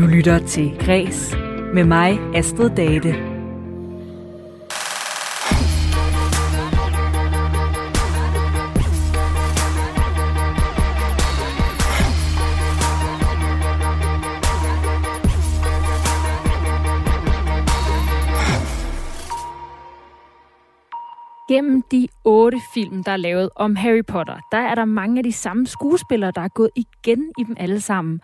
Du lytter til Græs med mig, Astrid Date. Gennem de otte film, der er lavet om Harry Potter, der er der mange af de samme skuespillere, der er gået igen i dem alle sammen.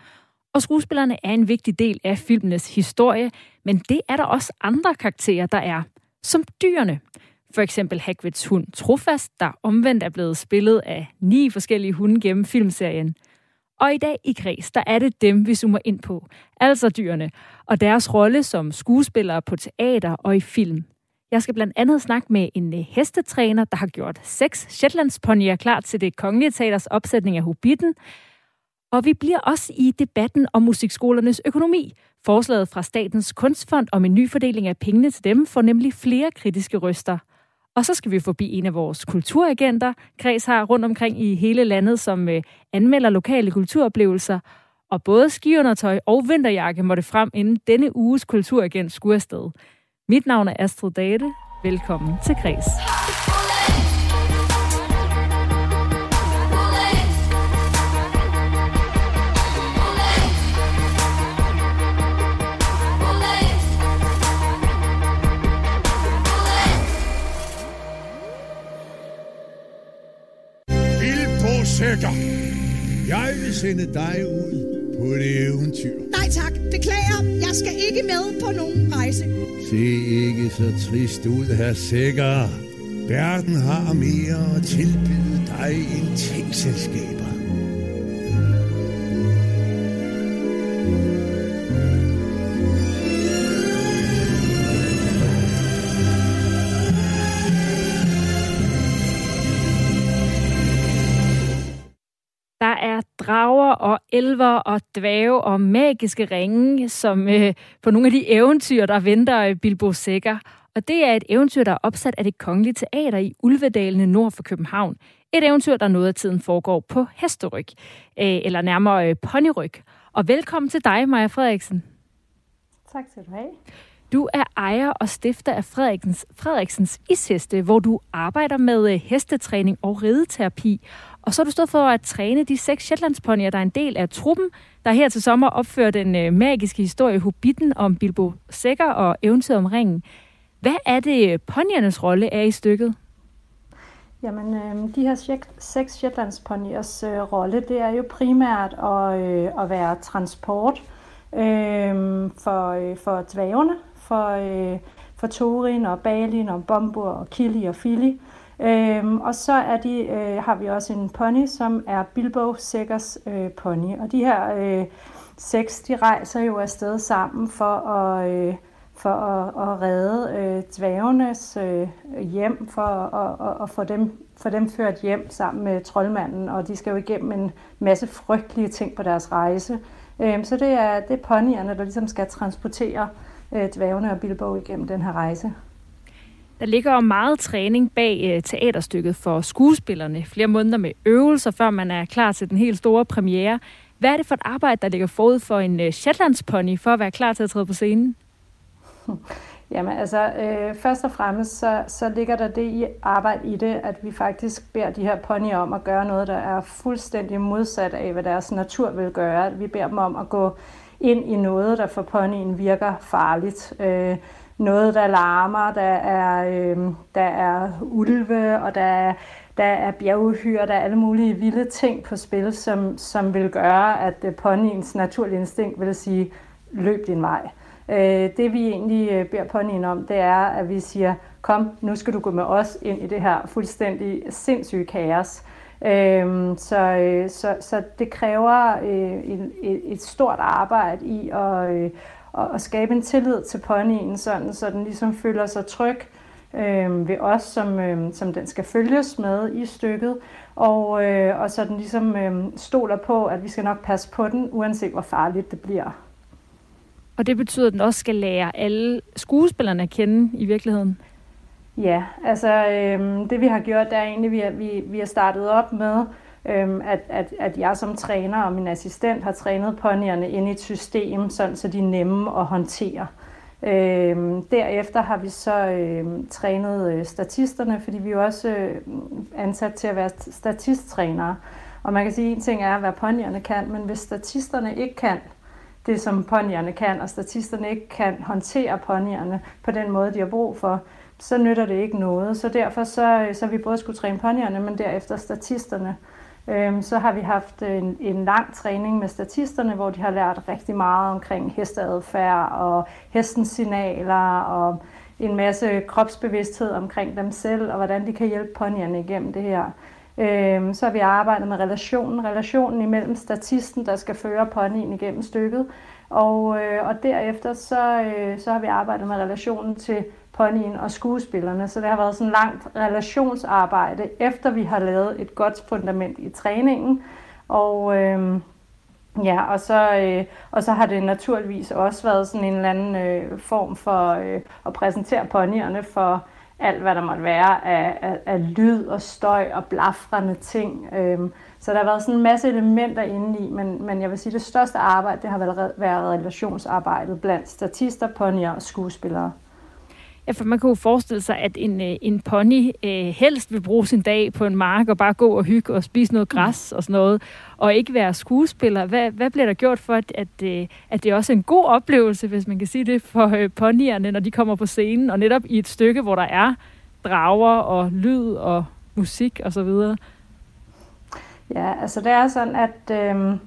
Og skuespillerne er en vigtig del af filmenes historie, men det er der også andre karakterer, der er. Som dyrene. For eksempel Hagrids hund Trofast, der omvendt er blevet spillet af ni forskellige hunde gennem filmserien. Og i dag i Kreds, der er det dem, vi zoomer ind på. Altså dyrene. Og deres rolle som skuespillere på teater og i film. Jeg skal blandt andet snakke med en øh, hestetræner, der har gjort seks Shetlandsponyer klar til det kongelige teaters opsætning af Hobbiten. Og vi bliver også i debatten om musikskolernes økonomi. Forslaget fra Statens Kunstfond om en ny fordeling af pengene til dem får nemlig flere kritiske røster. Og så skal vi forbi en af vores kulturagenter, Kreds har rundt omkring i hele landet, som øh, anmelder lokale kulturoplevelser. Og både skiundertøj og vinterjakke måtte frem, inden denne uges kulturagent skulle afsted. Mit navn er Astrid Date. Velkommen til Kreds. Sækker, jeg vil sende dig ud på et eventyr. Nej tak, beklager. Jeg skal ikke med på nogen rejse. Se ikke så trist ud, her Sækker. Verden har mere at tilbyde dig end tingselskaber. Og elver og dvæve og magiske ringe, som øh, på nogle af de eventyr, der venter Bilbo Sækker. Og det er et eventyr, der er opsat af det kongelige teater i Ulvedalene nord for København. Et eventyr, der noget af tiden foregår på hesteryg, øh, eller nærmere øh, ponyryg. Og velkommen til dig, Maja Frederiksen. Tak skal du have. Du er ejer og stifter af Frederiksens, Frederiksens Isheste, hvor du arbejder med øh, hestetræning og rideterapi. Og så har du stået for at træne de seks Shetlandsponier, der er en del af truppen, der her til sommer opfører den øh, magiske historie Hobbiten om Bilbo Sækker og eventyret om ringen. Hvad er det, øh, poniernes rolle er i stykket? Jamen, øh, de her seks Shetlandsponiers øh, rolle, det er jo primært at, øh, at være transport øh, for, øh, for dværgene, for, øh, for Thorin og Balin og Bombur og Kili og Fili. Øhm, og så er de, øh, har vi også en pony, som er Bilbo Sækkers øh, pony. Og de her øh, seks, de rejser jo afsted sammen for at, øh, for at, at redde øh, dværgenes øh, hjem, for at, at, at få, dem, få dem ført hjem sammen med troldmanden. Og de skal jo igennem en masse frygtelige ting på deres rejse. Øhm, så det er, det er ponyerne, der ligesom skal transportere øh, dværgene og Bilbo igennem den her rejse. Der ligger jo meget træning bag øh, teaterstykket for skuespillerne. Flere måneder med øvelser, før man er klar til den helt store premiere. Hvad er det for et arbejde, der ligger forud for en øh, Shetlandspony for at være klar til at træde på scenen? Jamen altså, øh, først og fremmest så, så ligger der det i arbejde i det, at vi faktisk beder de her ponyer om at gøre noget, der er fuldstændig modsat af, hvad deres natur vil gøre. Vi beder dem om at gå ind i noget, der for ponyen virker farligt. Øh, noget, der larmer, der er, øh, der er ulve, og der er, der er bjerguhyre, der er alle mulige vilde ting på spil, som, som vil gøre, at øh, ponyens naturlige instinkt vil sige, løb din vej. Øh, det vi egentlig øh, beder ponyen om, det er, at vi siger, kom, nu skal du gå med os ind i det her fuldstændig sindssyge kaos. Øhm, så, øh, så, så det kræver øh, et, et stort arbejde i at, øh, at, at skabe en tillid til ponyen, sådan, så den ligesom føler sig tryg øh, ved os, som, øh, som den skal følges med i stykket, og, øh, og så den ligesom øh, stoler på, at vi skal nok passe på den, uanset hvor farligt det bliver. Og det betyder, at den også skal lære alle skuespillerne at kende i virkeligheden? Ja, altså øh, det vi har gjort, det er egentlig, at vi, vi, vi har startet op med Øhm, at, at, at jeg som træner og min assistent har trænet ponyerne ind i et system, sådan så de er nemme at håndtere. Øhm, derefter har vi så øhm, trænet øh, statisterne, fordi vi er også øh, ansat til at være statisttrænere. Og man kan sige, at en ting er, hvad ponyerne kan, men hvis statisterne ikke kan det, som ponyerne kan, og statisterne ikke kan håndtere ponyerne på den måde, de har brug for, så nytter det ikke noget. Så derfor så, øh, så vi både skulle træne ponyerne, men derefter statisterne. Øhm, så har vi haft en, en lang træning med statisterne, hvor de har lært rigtig meget omkring hesteadfærd og hestens signaler og en masse kropsbevidsthed omkring dem selv, og hvordan de kan hjælpe ponyerne igennem det her. Øhm, så har vi arbejdet med relationen, relationen imellem statisten, der skal føre ponyen igennem stykket, og, øh, og derefter så, øh, så har vi arbejdet med relationen til ponyen og skuespillerne. Så det har været sådan langt relationsarbejde, efter vi har lavet et godt fundament i træningen. Og, øh, ja, og, så, øh, og så har det naturligvis også været sådan en eller anden øh, form for øh, at præsentere ponyerne for alt, hvad der måtte være af, af, af lyd og støj og blafrende ting. Øh, så der har været sådan en masse elementer inde i, men, men jeg vil sige, at det største arbejde, det har været, været relationsarbejdet blandt statister, ponyer og skuespillere. Ja, for man kan jo forestille sig, at en, øh, en pony øh, helst vil bruge sin dag på en mark og bare gå og hygge og spise noget græs og sådan noget, og ikke være skuespiller. Hvad, hvad bliver der gjort for, at, at, øh, at det er også en god oplevelse, hvis man kan sige det, for øh, ponyerne, når de kommer på scenen, og netop i et stykke, hvor der er drager og lyd og musik og så videre? Ja, altså det er sådan, at, øh,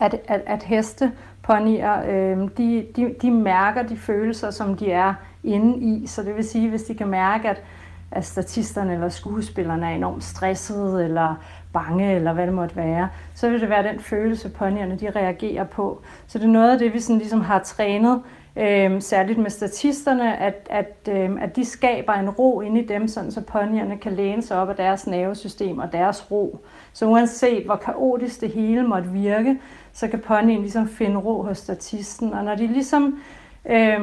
at, at, at heste, ponyer, øh, de, de, de mærker de følelser, som de er inde i. Så det vil sige, hvis de kan mærke, at, at statisterne eller skuespillerne er enormt stressede eller bange, eller hvad det måtte være, så vil det være den følelse, ponyerne de reagerer på. Så det er noget af det, vi sådan ligesom har trænet, øh, særligt med statisterne, at, at, øh, at de skaber en ro inde i dem, sådan så ponyerne kan læne sig op af deres nervesystem og deres ro. Så uanset hvor kaotisk det hele måtte virke, så kan ponyen ligesom finde ro hos statisten. Og når de ligesom øh,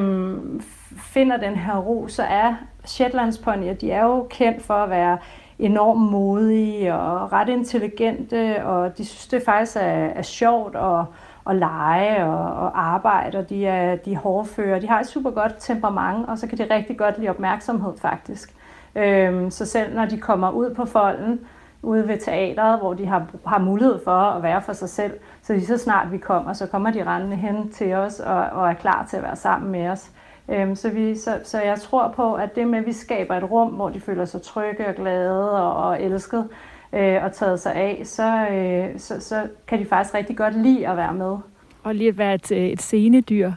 finder den her ro, så er Shetlandsponyer, de er jo kendt for at være enormt modige og ret intelligente, og de synes det faktisk er, er sjovt at, at lege og, og arbejde, og de er, de er hårdføre. De har et super godt temperament, og så kan de rigtig godt lide opmærksomhed faktisk. Øhm, så selv når de kommer ud på folden, ude ved teateret, hvor de har, har mulighed for at være for sig selv, så lige så snart vi kommer, så kommer de rendende hen til os og, og er klar til at være sammen med os. Øhm, så, vi, så, så jeg tror på, at det med, at vi skaber et rum, hvor de føler sig trygge og glade og, og elsket øh, og taget sig af, så, øh, så, så kan de faktisk rigtig godt lide at være med. Og lige at være et, øh, et scenedyr.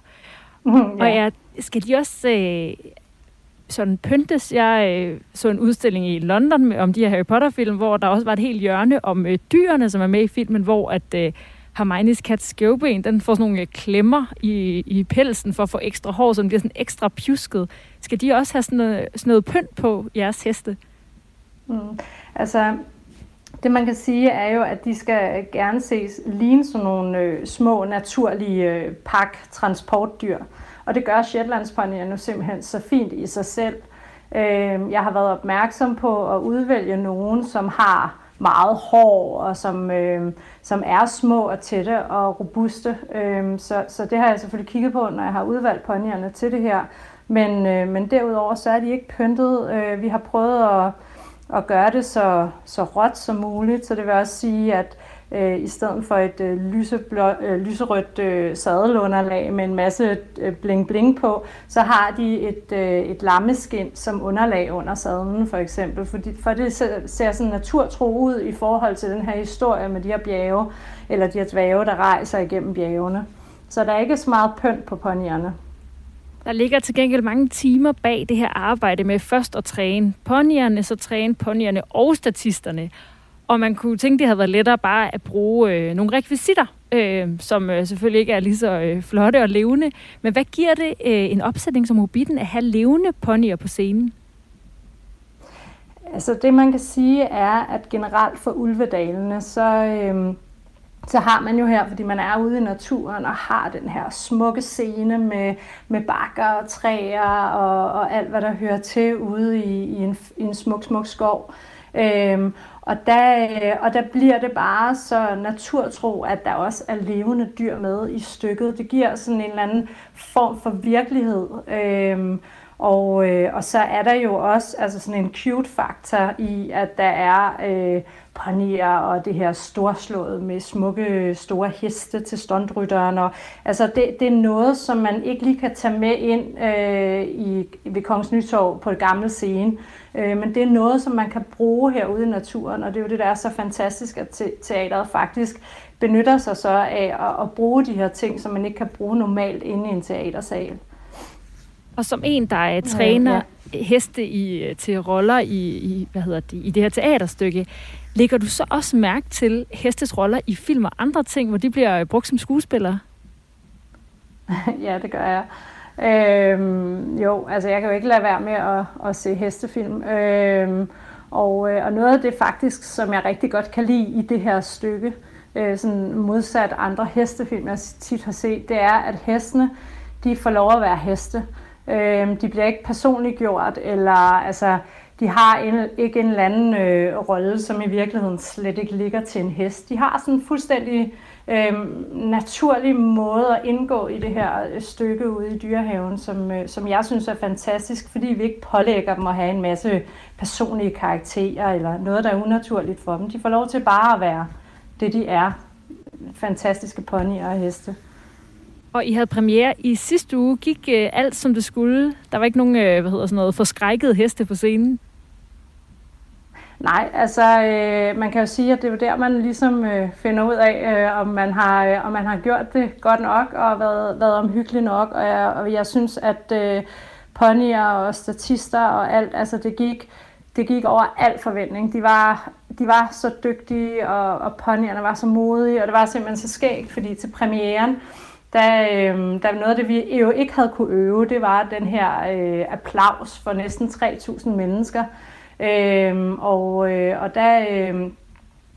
Mm, ja. Og ja, skal de også øh, sådan pyntes? Jeg øh, så en udstilling i London om de her Harry Potter-film, hvor der også var et helt hjørne om øh, dyrene, som er med i filmen, hvor at... Øh, Hermione's kat skævben, den får sådan nogle klemmer i, i pelsen for at få ekstra hår, så den bliver sådan ekstra pjusket. Skal de også have sådan noget, sådan noget pynt på jeres heste? Mm. Altså, det man kan sige er jo, at de skal gerne ses ligne sådan nogle øh, små naturlige øh, pak-transportdyr. Og det gør Shetlandsponyer nu simpelthen så fint i sig selv. Øh, jeg har været opmærksom på at udvælge nogen, som har meget hård og som, øh, som er små og tætte og robuste. Øh, så, så det har jeg selvfølgelig kigget på, når jeg har udvalgt ponyerne til det her. Men, øh, men derudover så er de ikke pyntet. Øh, vi har prøvet at, at gøre det så, så råt som muligt, så det vil også sige, at øh, i stedet for et øh, lyseblå, øh, lyserødt øh, sadelunderlag med en masse øh, bling-bling på, så har de et, øh, et lammeskin som underlag under sadlen for eksempel, fordi, for det ser, ser sådan naturtro ud i forhold til den her historie med de her bjerge, eller de her dvæve, der rejser igennem bjergene. Så der er ikke så meget pynt på ponyerne. Der ligger til gengæld mange timer bag det her arbejde med først at træne ponyerne, så træne ponyerne og statisterne. Og man kunne tænke, det havde været lettere bare at bruge øh, nogle rekvisitter, øh, som øh, selvfølgelig ikke er lige så øh, flotte og levende. Men hvad giver det øh, en opsætning som Hobbiten at have levende ponyer på scenen? Altså det man kan sige er, at generelt for ulvedalene, så, øh, så har man jo her, fordi man er ude i naturen og har den her smukke scene med, med bakker og træer og, og alt, hvad der hører til ude i, i, en, i en smuk, smuk skov. Øhm, og der, øh, og der bliver det bare så naturtro, at der også er levende dyr med i stykket. Det giver sådan en eller anden form for virkelighed. Øhm, og, øh, og så er der jo også altså sådan en cute-faktor i, at der er øh, panier og det her storslået med smukke store heste til stuntrytteren. Og, altså det, det er noget, som man ikke lige kan tage med ind øh, i, ved Kongens Nytorv på det gamle scene. Øh, men det er noget, som man kan bruge herude i naturen, og det er jo det, der er så fantastisk, at te- teateret faktisk benytter sig så af at, at bruge de her ting, som man ikke kan bruge normalt inde i en teatersal. Og som en, der er træner ja, ja heste i, øh, til roller i, i, hvad hedder det, i det her teaterstykke, lægger du så også mærke til hestes roller i film og andre ting, hvor de bliver øh, brugt som skuespillere? ja, det gør jeg. Øhm, jo, altså jeg kan jo ikke lade være med at, at se hestefilm. Øhm, og, øh, og noget af det faktisk, som jeg rigtig godt kan lide i det her stykke, øh, sådan modsat andre hestefilm, jeg tit har set, det er, at hestene, de får lov at være heste. Øh, de bliver ikke personligt gjort, eller altså, de har en, ikke en eller anden øh, rolle, som i virkeligheden slet ikke ligger til en hest. De har sådan en fuldstændig øh, naturlig måde at indgå i det her øh, stykke ude i dyrehaven, som, øh, som jeg synes er fantastisk, fordi vi ikke pålægger dem at have en masse personlige karakterer eller noget, der er unaturligt for dem. De får lov til bare at være det, de er. Fantastiske ponyer og heste. Og I havde premiere i sidste uge. Gik øh, alt, som det skulle? Der var ikke nogen øh, hvad hedder sådan noget, forskrækkede heste på scenen? Nej, altså øh, man kan jo sige, at det er jo der, man ligesom øh, finder ud af, øh, om, man har, øh, om man har gjort det godt nok og været, været omhyggelig nok. Og jeg, og jeg synes, at øh, ponyer og statister og alt, altså det gik, det gik over al forventning. De var, de var så dygtige, og, og ponyerne var så modige, og det var simpelthen så skægt, fordi til premieren, der, øh, der noget af det, vi jo ikke havde kunne øve, det var den her øh, applaus for næsten 3.000 mennesker. Øh, og, øh, og der, øh,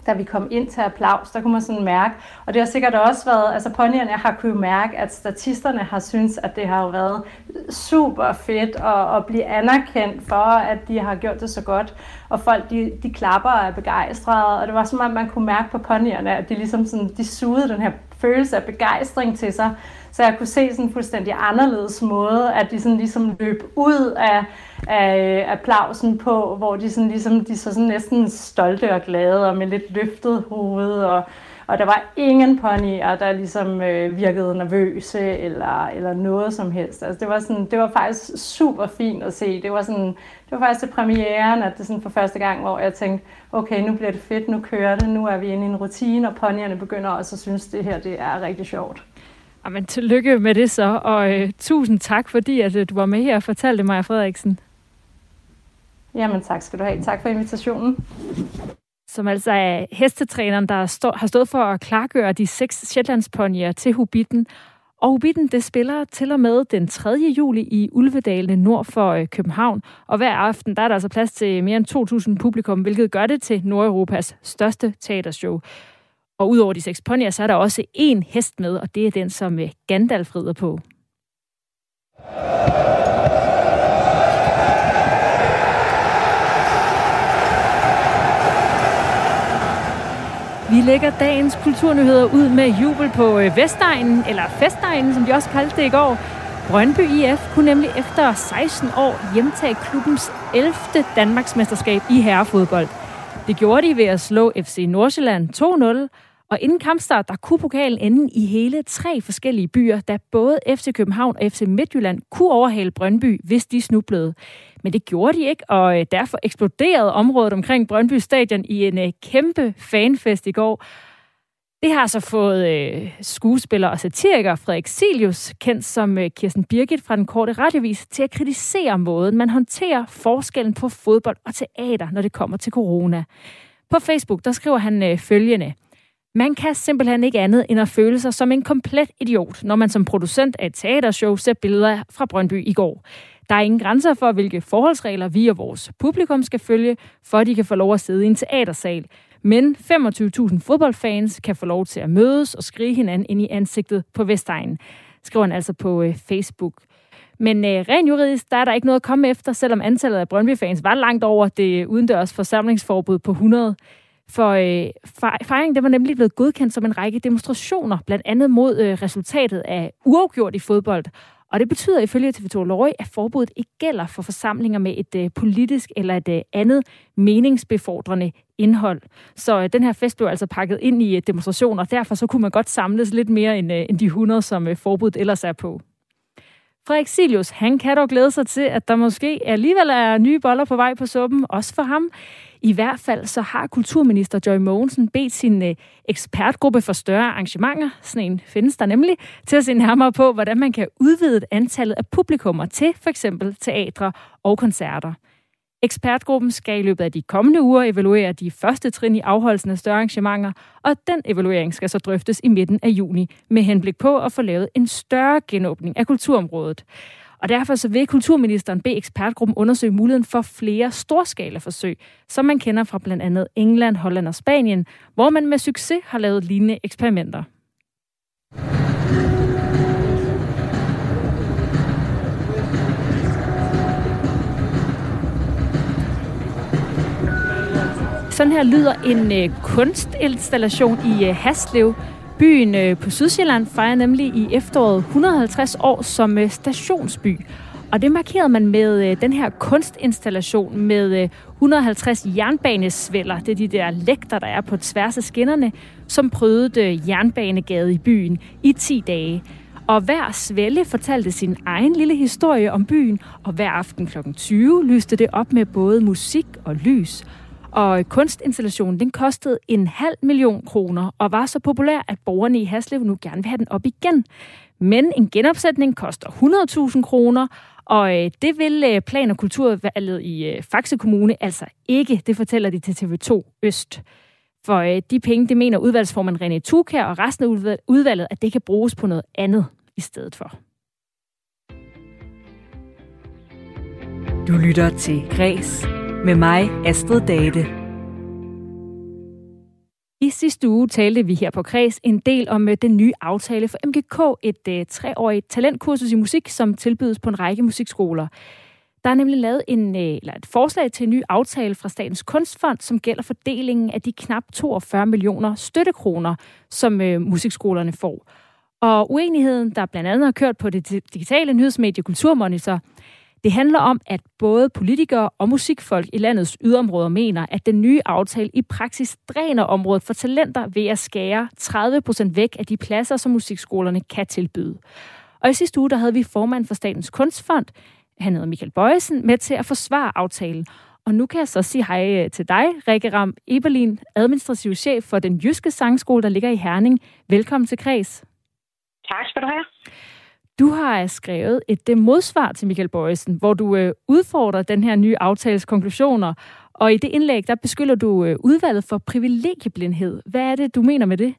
da vi kom ind til applaus, der kunne man sådan mærke, og det har sikkert også været, altså ponyerne har kunne mærke, at statisterne har syntes, at det har jo været super fedt at, at blive anerkendt for, at de har gjort det så godt, og folk de, de klapper og er begejstrede, og det var som om man kunne mærke på ponyerne, at de ligesom sådan, de sugede den her følelse af begejstring til sig, så jeg kunne se sådan en fuldstændig anderledes måde, at de sådan ligesom løb ud af, af applausen på, hvor de sådan ligesom, de så sådan næsten stolte og glade og med lidt løftet hoved og, og der var ingen ponyer, der ligesom øh, virkede nervøse eller, eller noget som helst. Altså, det, var sådan, det var faktisk super fint at se. Det var, sådan, det var faktisk til premieren, at det sådan for første gang, hvor jeg tænkte, okay, nu bliver det fedt, nu kører det, nu er vi inde i en rutine, og ponyerne begynder også at synes, det her det er rigtig sjovt. Jamen, tillykke med det så, og øh, tusind tak, fordi at, øh, du var med her og fortalte mig, Frederiksen. Jamen, tak skal du have. Tak for invitationen. Som altså er hestetræneren, der stå, har stået for at klargøre de seks Shetlandsponier til Hubitten. Og Hubitten, det spiller til og med den 3. juli i Ulvedalene nord for øh, København. Og hver aften der er der altså plads til mere end 2.000 publikum, hvilket gør det til Nordeuropas største teatershow. Og udover de seks ponyer, så er der også én hest med, og det er den, som øh, Gandalf rider på. Vi lægger dagens kulturnyheder ud med jubel på øh, Vestegnen, eller Festegnen, som de også kaldte det i går. Brøndby IF kunne nemlig efter 16 år hjemtage klubbens 11. Danmarksmesterskab i herrefodbold. Det gjorde de ved at slå FC Nordsjælland 2-0, og inden kampstart, der kunne pokalen ende i hele tre forskellige byer, da både FC København og FC Midtjylland kunne overhale Brøndby, hvis de snublede. Men det gjorde de ikke, og øh, derfor eksploderede området omkring Brøndby Stadion i en øh, kæmpe fanfest i går. Det har så fået øh, skuespiller og satiriker Frederik Silius, kendt som øh, Kirsten Birgit fra den korte radiovis, til at kritisere måden, man håndterer forskellen på fodbold og teater, når det kommer til corona. På Facebook, der skriver han øh, følgende. Man kan simpelthen ikke andet end at føle sig som en komplet idiot, når man som producent af et teatershow ser billeder fra Brøndby i går. Der er ingen grænser for, hvilke forholdsregler vi og vores publikum skal følge, for at de kan få lov at sidde i en teatersal. Men 25.000 fodboldfans kan få lov til at mødes og skrige hinanden ind i ansigtet på Vestegnen, skriver han altså på øh, Facebook. Men øh, rent juridisk, der er der ikke noget at komme efter, selvom antallet af Brøndby-fans var langt over det udendørs forsamlingsforbud på 100. For øh, fejringen var nemlig blevet godkendt som en række demonstrationer, blandt andet mod øh, resultatet af uafgjort i fodbold. Og det betyder ifølge TV2 Løje, at forbuddet ikke gælder for forsamlinger med et øh, politisk eller et øh, andet meningsbefordrende indhold. Så øh, den her fest blev altså pakket ind i øh, demonstrationer, og derfor så kunne man godt samles lidt mere end, øh, end de 100, som øh, forbuddet ellers er på. Frederik Silius, han kan dog glæde sig til, at der måske alligevel er nye boller på vej på suppen, også for ham. I hvert fald så har kulturminister Joy Mogensen bedt sin øh, ekspertgruppe for større arrangementer, sådan en findes der nemlig, til at se nærmere på, hvordan man kan udvide antallet af publikummer til for eksempel teatre og koncerter. Ekspertgruppen skal i løbet af de kommende uger evaluere de første trin i afholdelsen af større arrangementer, og den evaluering skal så drøftes i midten af juni med henblik på at få lavet en større genåbning af kulturområdet. Og derfor så vil kulturministeren bede ekspertgruppen undersøge muligheden for flere storskalaforsøg, som man kender fra blandt andet England, Holland og Spanien, hvor man med succes har lavet lignende eksperimenter. Sådan her lyder en øh, kunstinstallation i øh, Haslev. Byen øh, på Sydsjælland fejrer nemlig i efteråret 150 år som øh, stationsby. Og det markerede man med øh, den her kunstinstallation med øh, 150 jernbanesvælder. Det er de der lægter, der er på tværs af skinnerne, som prøvede øh, jernbanegade i byen i 10 dage. Og hver svælde fortalte sin egen lille historie om byen, og hver aften kl. 20 lyste det op med både musik og lys. Og kunstinstallationen, den kostede en halv million kroner, og var så populær, at borgerne i Haslev nu gerne vil have den op igen. Men en genopsætning koster 100.000 kroner, og øh, det vil øh, Plan- og Kulturvalget i øh, Faxe Kommune altså ikke, det fortæller de til TV2 Øst. For de penge, det mener udvalgsformand René Tukær og resten af udvalget, at det kan bruges på noget andet i stedet for. Du lytter til Græs med mig, Astrid Date. I sidste uge talte vi her på Kreds en del om øh, den nye aftale for MGK, et uh, treårigt talentkursus i musik, som tilbydes på en række musikskoler. Der er nemlig lavet en, øh, eller et forslag til en ny aftale fra Statens Kunstfond, som gælder fordelingen af de knap 42 millioner støttekroner, som øh, musikskolerne får. Og uenigheden, der blandt andet har kørt på det digitale nyhedsmedie Kulturmonitor, det handler om, at både politikere og musikfolk i landets yderområder mener, at den nye aftale i praksis dræner området for talenter ved at skære 30% væk af de pladser, som musikskolerne kan tilbyde. Og i sidste uge, der havde vi formand for Statens Kunstfond, han hedder Michael Bøjesen, med til at forsvare aftalen. Og nu kan jeg så sige hej øh, til dig, Rikke Ram Eberlin, administrativ chef for den jyske sangskole, der ligger i Herning. Velkommen til Kreds. Tak skal du have. Du har skrevet et det modsvar til Michael Bøjsen, hvor du øh, udfordrer den her nye aftales konklusioner. Og i det indlæg, der beskylder du øh, udvalget for privilegieblindhed. Hvad er det, du mener med det?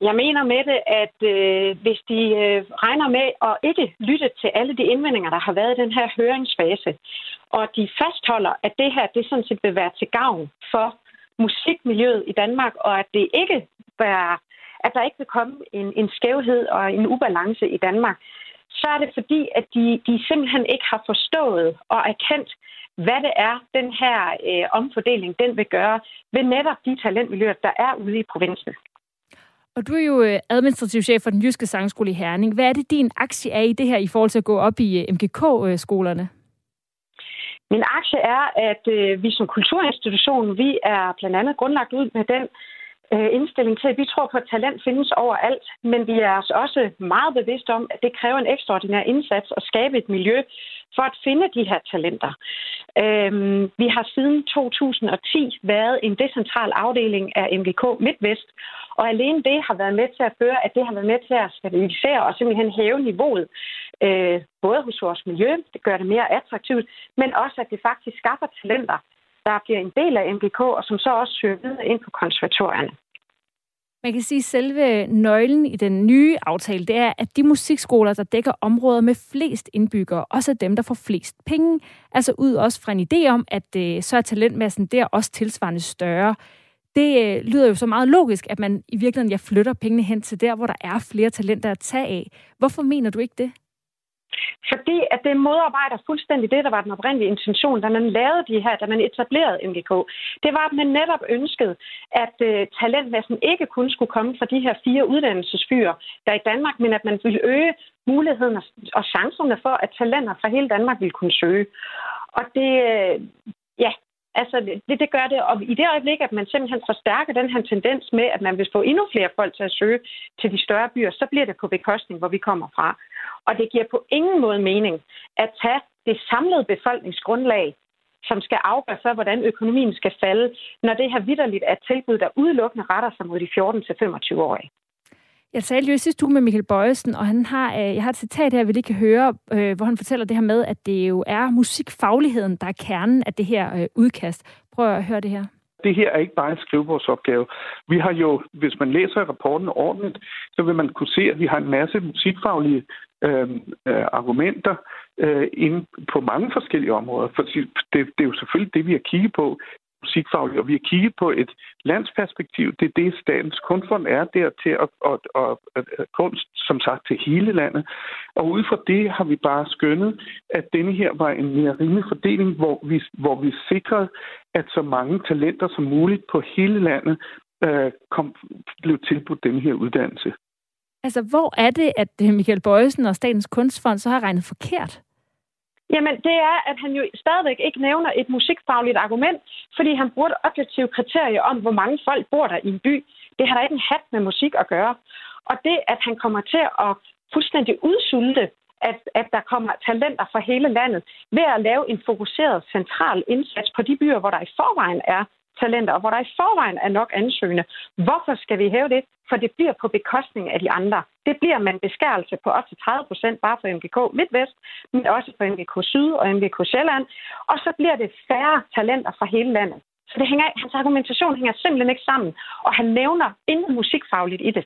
Jeg mener med det, at øh, hvis de øh, regner med at ikke lytte til alle de indvendinger, der har været i den her høringsfase, og de fastholder, at det her det sådan set vil være til gavn for musikmiljøet i Danmark, og at det ikke være at der ikke vil komme en, en skævhed og en ubalance i Danmark, så er det fordi, at de, de simpelthen ikke har forstået og erkendt, hvad det er, den her øh, omfordeling den vil gøre ved netop de talentmiljøer, der er ude i provinsen. Og du er jo øh, administrativ chef for den jyske sangskole i Herning. Hvad er det, din aktie er i det her i forhold til at gå op i øh, MGK-skolerne? Min aktie er, at øh, vi som kulturinstitution, vi er blandt andet grundlagt ud med den øh, indstilling til, at vi tror på, at talent findes overalt, men vi er også meget bevidste om, at det kræver en ekstraordinær indsats at skabe et miljø for at finde de her talenter. Øhm, vi har siden 2010 været en decentral afdeling af MGK MidtVest, og alene det har været med til at føre, at det har været med til at stabilisere og simpelthen hæve niveauet, øh, både hos vores miljø, det gør det mere attraktivt, men også at det faktisk skaffer talenter, der bliver en del af MGK, og som så også søger videre ind på konservatorierne. Man kan sige, at selve nøglen i den nye aftale, det er, at de musikskoler, der dækker områder med flest indbyggere, også er dem, der får flest penge. Altså ud også fra en idé om, at øh, så er talentmassen der også tilsvarende større. Det øh, lyder jo så meget logisk, at man i virkeligheden jeg flytter pengene hen til der, hvor der er flere talenter at tage af. Hvorfor mener du ikke det? Fordi at det modarbejder fuldstændig det, der var den oprindelige intention, da man lavede de her, da man etablerede MGK. Det var, at man netop ønskede, at uh, talentmassen ikke kun skulle komme fra de her fire uddannelsesbyer, der er i Danmark, men at man ville øge muligheden og chancerne for, at talenter fra hele Danmark ville kunne søge. Og det, øh, ja, Altså, det, det gør det. Og i det øjeblik, at man simpelthen forstærker den her tendens med, at man vil få endnu flere folk til at søge til de større byer, så bliver det på bekostning, hvor vi kommer fra. Og det giver på ingen måde mening at tage det samlede befolkningsgrundlag, som skal afgøre så, hvordan økonomien skal falde, når det her vidderligt er et tilbud, der udelukkende retter sig mod de 14-25-årige. Jeg talte jo i sidste uge med Michael Bøjesen, og han har, øh, jeg har et citat her, vi lige kan høre, øh, hvor han fortæller det her med, at det jo er musikfagligheden, der er kernen af det her øh, udkast. Prøv at høre det her. Det her er ikke bare en skrivebordsopgave. Vi har jo, hvis man læser rapporten ordentligt, så vil man kunne se, at vi har en masse musikfaglige øh, øh, argumenter øh, inden på mange forskellige områder. For det, det er jo selvfølgelig det, vi har kigget på musikfaglige, og vi har kigget på et landsperspektiv. Det er det, Statens Kunstfond er der til at, at, at, at, at kunst, som sagt, til hele landet. Og ud fra det har vi bare skønnet, at denne her var en mere rimelig fordeling, hvor vi, hvor vi sikrede, at så mange talenter som muligt på hele landet øh, kom, blev tilbudt denne her uddannelse. Altså, hvor er det, at øh, Michael Bøjsen og Statens Kunstfond så har regnet forkert? Jamen, det er, at han jo stadigvæk ikke nævner et musikfagligt argument, fordi han bruger et objektivt kriterie om, hvor mange folk bor der i en by. Det har da ikke en hat med musik at gøre. Og det, at han kommer til at fuldstændig udsulte, at, at der kommer talenter fra hele landet, ved at lave en fokuseret central indsats på de byer, hvor der i forvejen er talenter, og hvor der i forvejen er nok ansøgende. Hvorfor skal vi hæve det? For det bliver på bekostning af de andre. Det bliver man beskærelse på op til 30 procent bare for MGK MidtVest, men også for MGK Syd og MGK Sjælland. Og så bliver det færre talenter fra hele landet. Så det hænger, hans argumentation hænger simpelthen ikke sammen, og han nævner intet musikfagligt i det.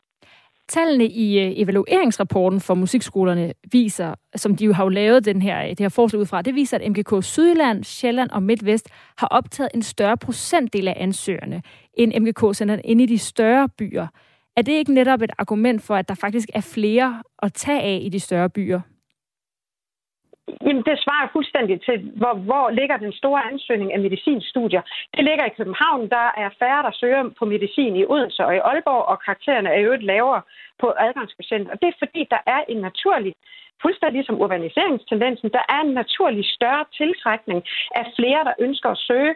Tallene i øh, evalueringsrapporten for musikskolerne viser, som de jo har jo lavet den her, øh, det her forslag ud fra, det viser, at MGK Sydland, Sjælland og Midtvest har optaget en større procentdel af ansøgerne end MGK-centerne inde i de større byer. Er det ikke netop et argument for, at der faktisk er flere at tage af i de større byer? Jamen, det svarer fuldstændig til, hvor, hvor ligger den store ansøgning af medicinstudier. Det ligger i København. Der er færre, der søger på medicin i Odense og i Aalborg, og karaktererne er øvrigt lavere på adgangsprocent. Og det er fordi, der er en naturlig, fuldstændig som urbaniseringstendensen, der er en naturlig større tiltrækning af flere, der ønsker at søge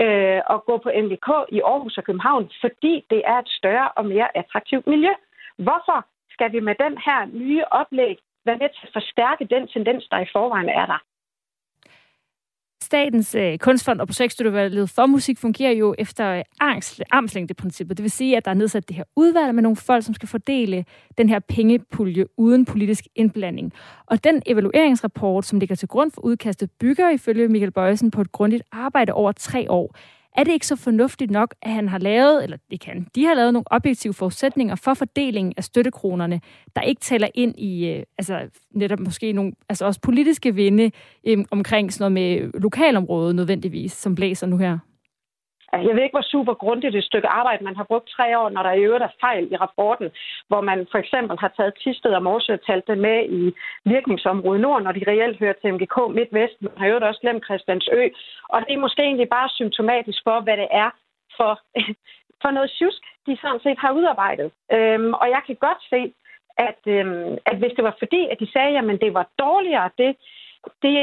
øh, og gå på MVK i Aarhus og København, fordi det er et større og mere attraktivt miljø. Hvorfor skal vi med den her nye oplæg være med til at forstærke den tendens, der i forvejen er der. Statens øh, Kunstfond og projektstøtteudvalget for musik fungerer jo efter øh, armslængdeprincippet. Det vil sige, at der er nedsat det her udvalg med nogle folk, som skal fordele den her pengepulje uden politisk indblanding. Og den evalueringsrapport, som ligger til grund for udkastet, bygger ifølge Michael Bøjsen på et grundigt arbejde over tre år. Er det ikke så fornuftigt nok, at han har lavet, eller det kan, de har lavet nogle objektive forudsætninger for fordelingen af støttekronerne, der ikke tæller ind i, øh, altså netop måske nogle, altså også politiske vinde øh, omkring sådan noget med lokalområdet nødvendigvis, som blæser nu her? Altså, jeg ved ikke, hvor super grundigt et stykke arbejde man har brugt tre år, når der i øvrigt er fejl i rapporten, hvor man for eksempel har taget Tisted og Morsø og talt det med i virkningsområdet Nord, når de reelt hører til MGK MidtVest. Man har i øvrigt også glemt Christiansø. Og det er måske egentlig bare symptomatisk for, hvad det er for, for noget tjusk, de sådan set har udarbejdet. Øhm, og jeg kan godt se, at, øhm, at hvis det var fordi, at de sagde, at det var dårligere, det, det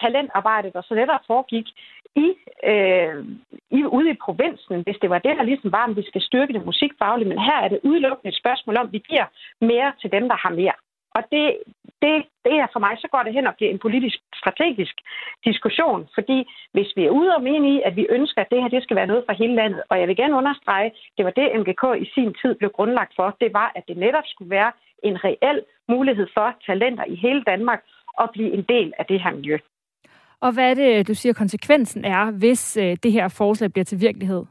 talentarbejde, der så netop foregik, i, øh, i, ude i provinsen, hvis det var det, der ligesom var, om vi skal styrke det musikfaglige. Men her er det udelukkende et spørgsmål om, at vi giver mere til dem, der har mere. Og det, det, det er for mig, så går det hen og bliver en politisk strategisk diskussion, fordi hvis vi er ude og mene i, at vi ønsker, at det her det skal være noget for hele landet, og jeg vil gerne understrege, det var det, MGK i sin tid blev grundlagt for, det var, at det netop skulle være en reel mulighed for talenter i hele Danmark at blive en del af det her miljø. Og hvad er det, du siger, konsekvensen er, hvis øh, det her forslag bliver til virkelighed?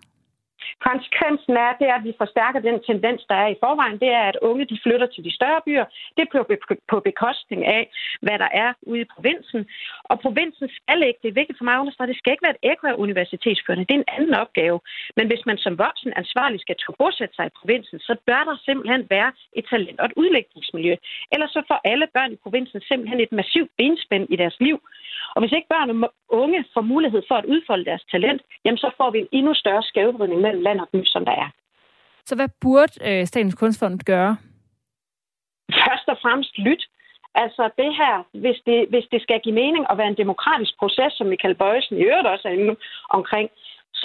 Konsekvensen er, det er, at vi forstærker den tendens, der er i forvejen. Det er, at unge de flytter til de større byer. Det er på bekostning af, hvad der er ude i provinsen. Og provinsen skal ikke, det er vigtigt for mig at det skal ikke være et ekko af universitetsførende. Det er en anden opgave. Men hvis man som voksen ansvarlig skal bosætte sig i provinsen, så bør der simpelthen være et talent og et udlægningsmiljø. Ellers så får alle børn i provinsen simpelthen et massivt benspænd i deres liv. Og hvis ikke børn og unge får mulighed for at udfolde deres talent, jamen så får vi en endnu større skævvridning mellem land og by, som der er. Så hvad burde øh, Statens Kunstfond gøre? Først og fremmest lyt. Altså det her, hvis det, hvis det skal give mening at være en demokratisk proces, som Michael Bøjsen i øvrigt også er inde omkring,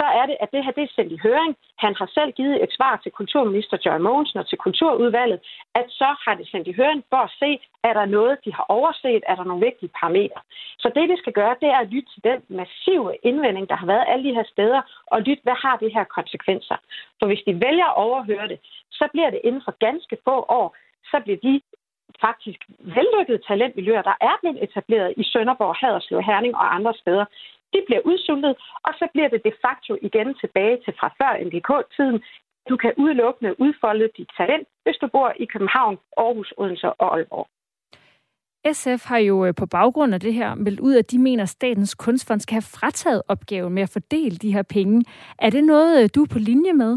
så er det, at det her det er sendt i høring. Han har selv givet et svar til kulturminister Joy Mogensen og til kulturudvalget, at så har det sendt i høring for at se, er der noget, de har overset, er der nogle vigtige parametre. Så det, vi skal gøre, det er at lytte til den massive indvending, der har været alle de her steder, og lytte, hvad har det her konsekvenser. For hvis de vælger at overhøre det, så bliver det inden for ganske få år, så bliver de faktisk vellykkede talentmiljøer, der er blevet etableret i Sønderborg, Haderslev, Herning og andre steder, de bliver udsultet, og så bliver det de facto igen tilbage til fra før NDK-tiden. Du kan udelukkende udfolde dit talent, hvis du bor i København, Aarhus, Odense og Aalborg. SF har jo øh, på baggrund af det her meldt ud, at de mener, at Statens Kunstfond skal have frataget opgaven med at fordele de her penge. Er det noget, øh, du er på linje med?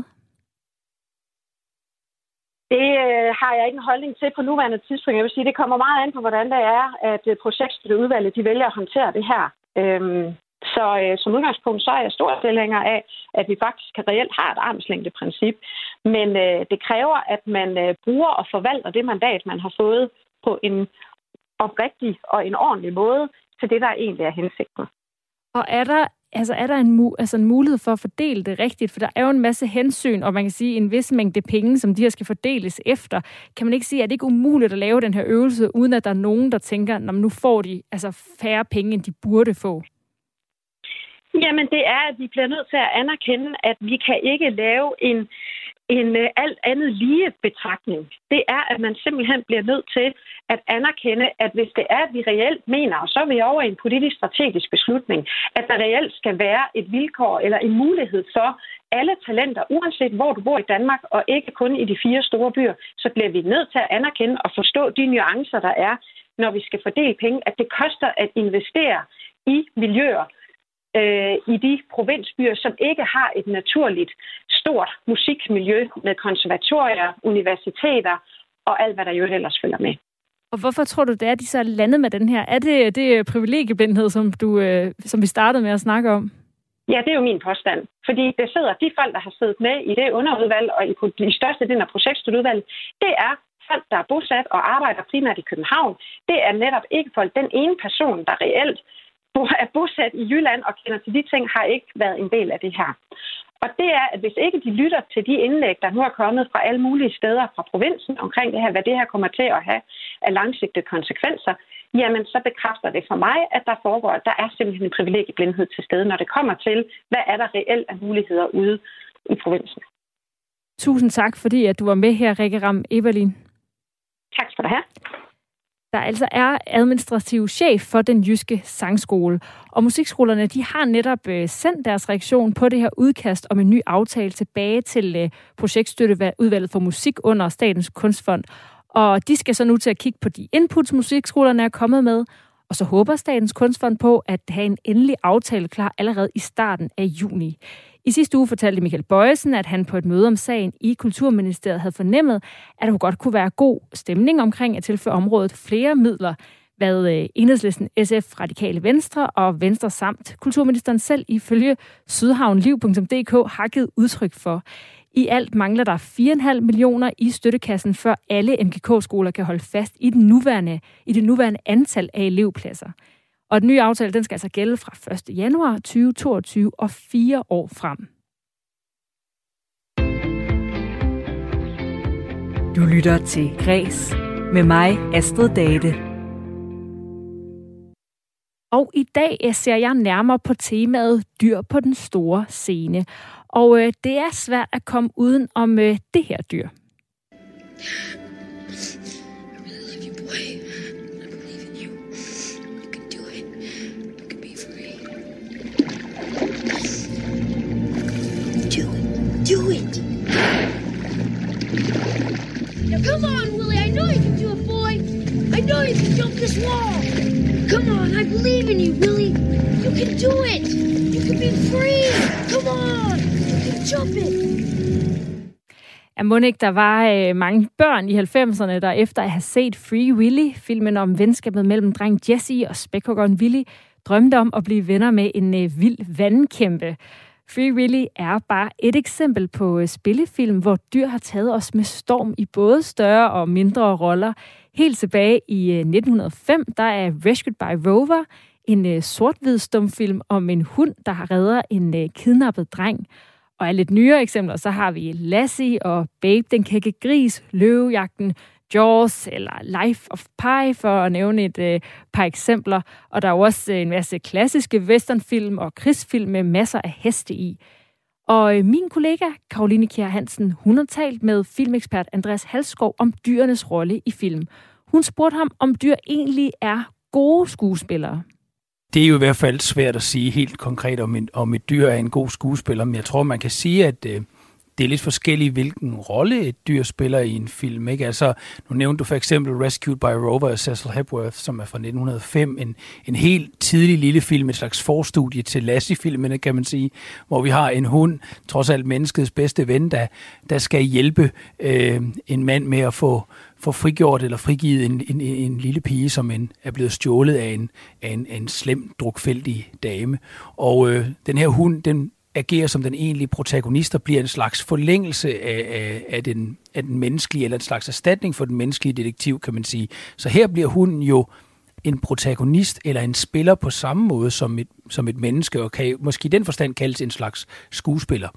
Det øh, har jeg ikke en holdning til på nuværende tidspunkt. Jeg vil sige, det kommer meget an på, hvordan det er, at projektstøtteudvalget de vælger at håndtere det her. Øhm, så øh, som udgangspunkt, så er jeg stor tilhænger af, at vi faktisk reelt har et armslængdeprincip. Men øh, det kræver, at man øh, bruger og forvalter det mandat, man har fået på en oprigtig og en ordentlig måde til det, der egentlig er hensigten. Og er der altså er der en, altså en mulighed for at fordele det rigtigt? For der er jo en masse hensyn, og man kan sige en vis mængde penge, som de her skal fordeles efter. Kan man ikke sige, at det ikke er umuligt at lave den her øvelse, uden at der er nogen, der tænker, at nu får de altså færre penge, end de burde få? Jamen, det er, at vi bliver nødt til at anerkende, at vi kan ikke lave en, en øh, alt andet lige betragtning. Det er, at man simpelthen bliver nødt til at anerkende, at hvis det er, at vi reelt mener, og så er vi over i en politisk strategisk beslutning, at der reelt skal være et vilkår eller en mulighed for alle talenter, uanset hvor du bor i Danmark, og ikke kun i de fire store byer, så bliver vi nødt til at anerkende og forstå de nuancer, der er, når vi skal fordele penge, at det koster at investere i miljøer, øh, i de provinsbyer, som ikke har et naturligt stort musikmiljø med konservatorier, universiteter og alt, hvad der jo ellers følger med. Og hvorfor tror du, det er, de så er landet med den her? Er det, det privilegieblindhed, som, du, øh, som vi startede med at snakke om? Ja, det er jo min påstand. Fordi det sidder de folk, der har siddet med i det underudvalg og i de største del af projektstudieudvalget, det er folk, der er bosat og arbejder primært i København. Det er netop ikke folk. Den ene person, der reelt er bosat i Jylland og kender til de ting, har ikke været en del af det her. Og det er, at hvis ikke de lytter til de indlæg, der nu er kommet fra alle mulige steder fra provinsen omkring det her, hvad det her kommer til at have af langsigtede konsekvenser, jamen så bekræfter det for mig, at der foregår, at der er simpelthen en privilegieblindhed til stede, når det kommer til, hvad er der reelt af muligheder ude i provinsen. Tusind tak, fordi at du var med her, Rikke Ram Eberlin. Tak skal du have der altså er administrativ chef for den jyske sangskole. Og musikskolerne de har netop øh, sendt deres reaktion på det her udkast om en ny aftale tilbage til øh, projektstøtteudvalget for musik under Statens Kunstfond. Og de skal så nu til at kigge på de inputs, musikskolerne er kommet med, og så håber Statens Kunstfond på at have en endelig aftale klar allerede i starten af juni. I sidste uge fortalte Michael Bøjesen, at han på et møde om sagen i Kulturministeriet havde fornemmet, at der godt kunne være god stemning omkring at tilføre området flere midler, hvad øh, enhedslisten SF, Radikale Venstre og Venstre samt kulturministeren selv ifølge sydhavnliv.dk har givet udtryk for. I alt mangler der 4,5 millioner i støttekassen, før alle MGK-skoler kan holde fast i, den nuværende, i det nuværende antal af elevpladser. Og den nye aftale den skal altså gælde fra 1. januar 2022 og fire år frem. Du lytter til Græs med mig, Astrid Date. Og i dag ser jeg nærmere på temaet dyr på den store scene. Og øh, det er svært at komme uden om øh, det her dyr. do it. Now come on, Willie. I know you can do it, boy. I know you can jump this wall. Come on, I believe in you, Willie. You can do it. You can be free. Come on. You can jump it. Ja, må ikke, der var øh, mange børn i 90'erne, der efter at have set Free Willy, filmen om venskabet mellem dreng Jesse og spækhuggeren Willy, drømte om at blive venner med en øh, vild vandkæmpe. Free Willy er bare et eksempel på øh, spillefilm, hvor dyr har taget os med storm i både større og mindre roller. Helt tilbage i øh, 1905, der er Rescued by Rover, en øh, sort-hvid stumfilm om en hund, der har redder en kidnappet dreng. Og af lidt nyere eksempler, så har vi Lassie og Babe, den kække gris, Løvejagten, Jaws eller Life of Pi, for at nævne et øh, par eksempler. Og der er også øh, en masse klassiske westernfilm og krigsfilm med masser af heste i. Og øh, min kollega, Karoline Kjær Hansen, hun har talt med filmekspert Andreas Halskov om dyrenes rolle i film. Hun spurgte ham, om dyr egentlig er gode skuespillere. Det er jo i hvert fald svært at sige helt konkret, om, en, om et dyr er en god skuespiller, men jeg tror, man kan sige, at øh, det er lidt forskelligt, hvilken rolle et dyr spiller i en film. Ikke? Altså, nu nævnte du for eksempel Rescued by Rover af Cecil Hepworth, som er fra 1905. En, en helt tidlig lille film, et slags forstudie til Lassie-filmene, kan man sige, hvor vi har en hund, trods alt menneskets bedste ven, der, der skal hjælpe øh, en mand med at få, få frigjort eller frigivet en, en, en lille pige, som en, er blevet stjålet af en, af en, en slem, drukfældig dame. Og øh, den her hund, den agerer som den egentlige protagonist og bliver en slags forlængelse af, af, af, den, af den menneskelige, eller en slags erstatning for den menneskelige detektiv, kan man sige. Så her bliver hunden jo en protagonist eller en spiller på samme måde som et, som et menneske, og kan måske i den forstand kaldes en slags skuespiller.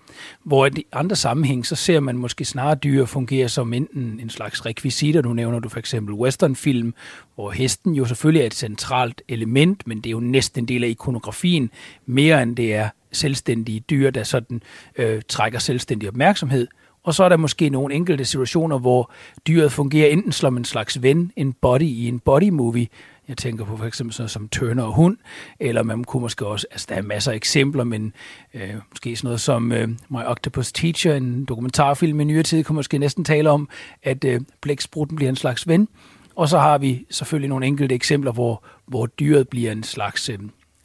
Hvor i andre sammenhæng, så ser man måske snarere dyr fungere som enten en slags rekvisitter. Nu nævner du for eksempel westernfilm, hvor hesten jo selvfølgelig er et centralt element, men det er jo næsten en del af ikonografien, mere end det er selvstændige dyr, der sådan øh, trækker selvstændig opmærksomhed. Og så er der måske nogle enkelte situationer, hvor dyret fungerer enten som en slags ven, en body i en body movie. Jeg tænker på for eksempel sådan som Turner og hund, eller man kunne måske også, altså der er masser af eksempler, men øh, måske sådan noget som øh, My Octopus Teacher, en dokumentarfilm i nyere tid, kunne måske næsten tale om, at øh, blæksprutten bliver en slags ven. Og så har vi selvfølgelig nogle enkelte eksempler, hvor, hvor dyret bliver en slags øh,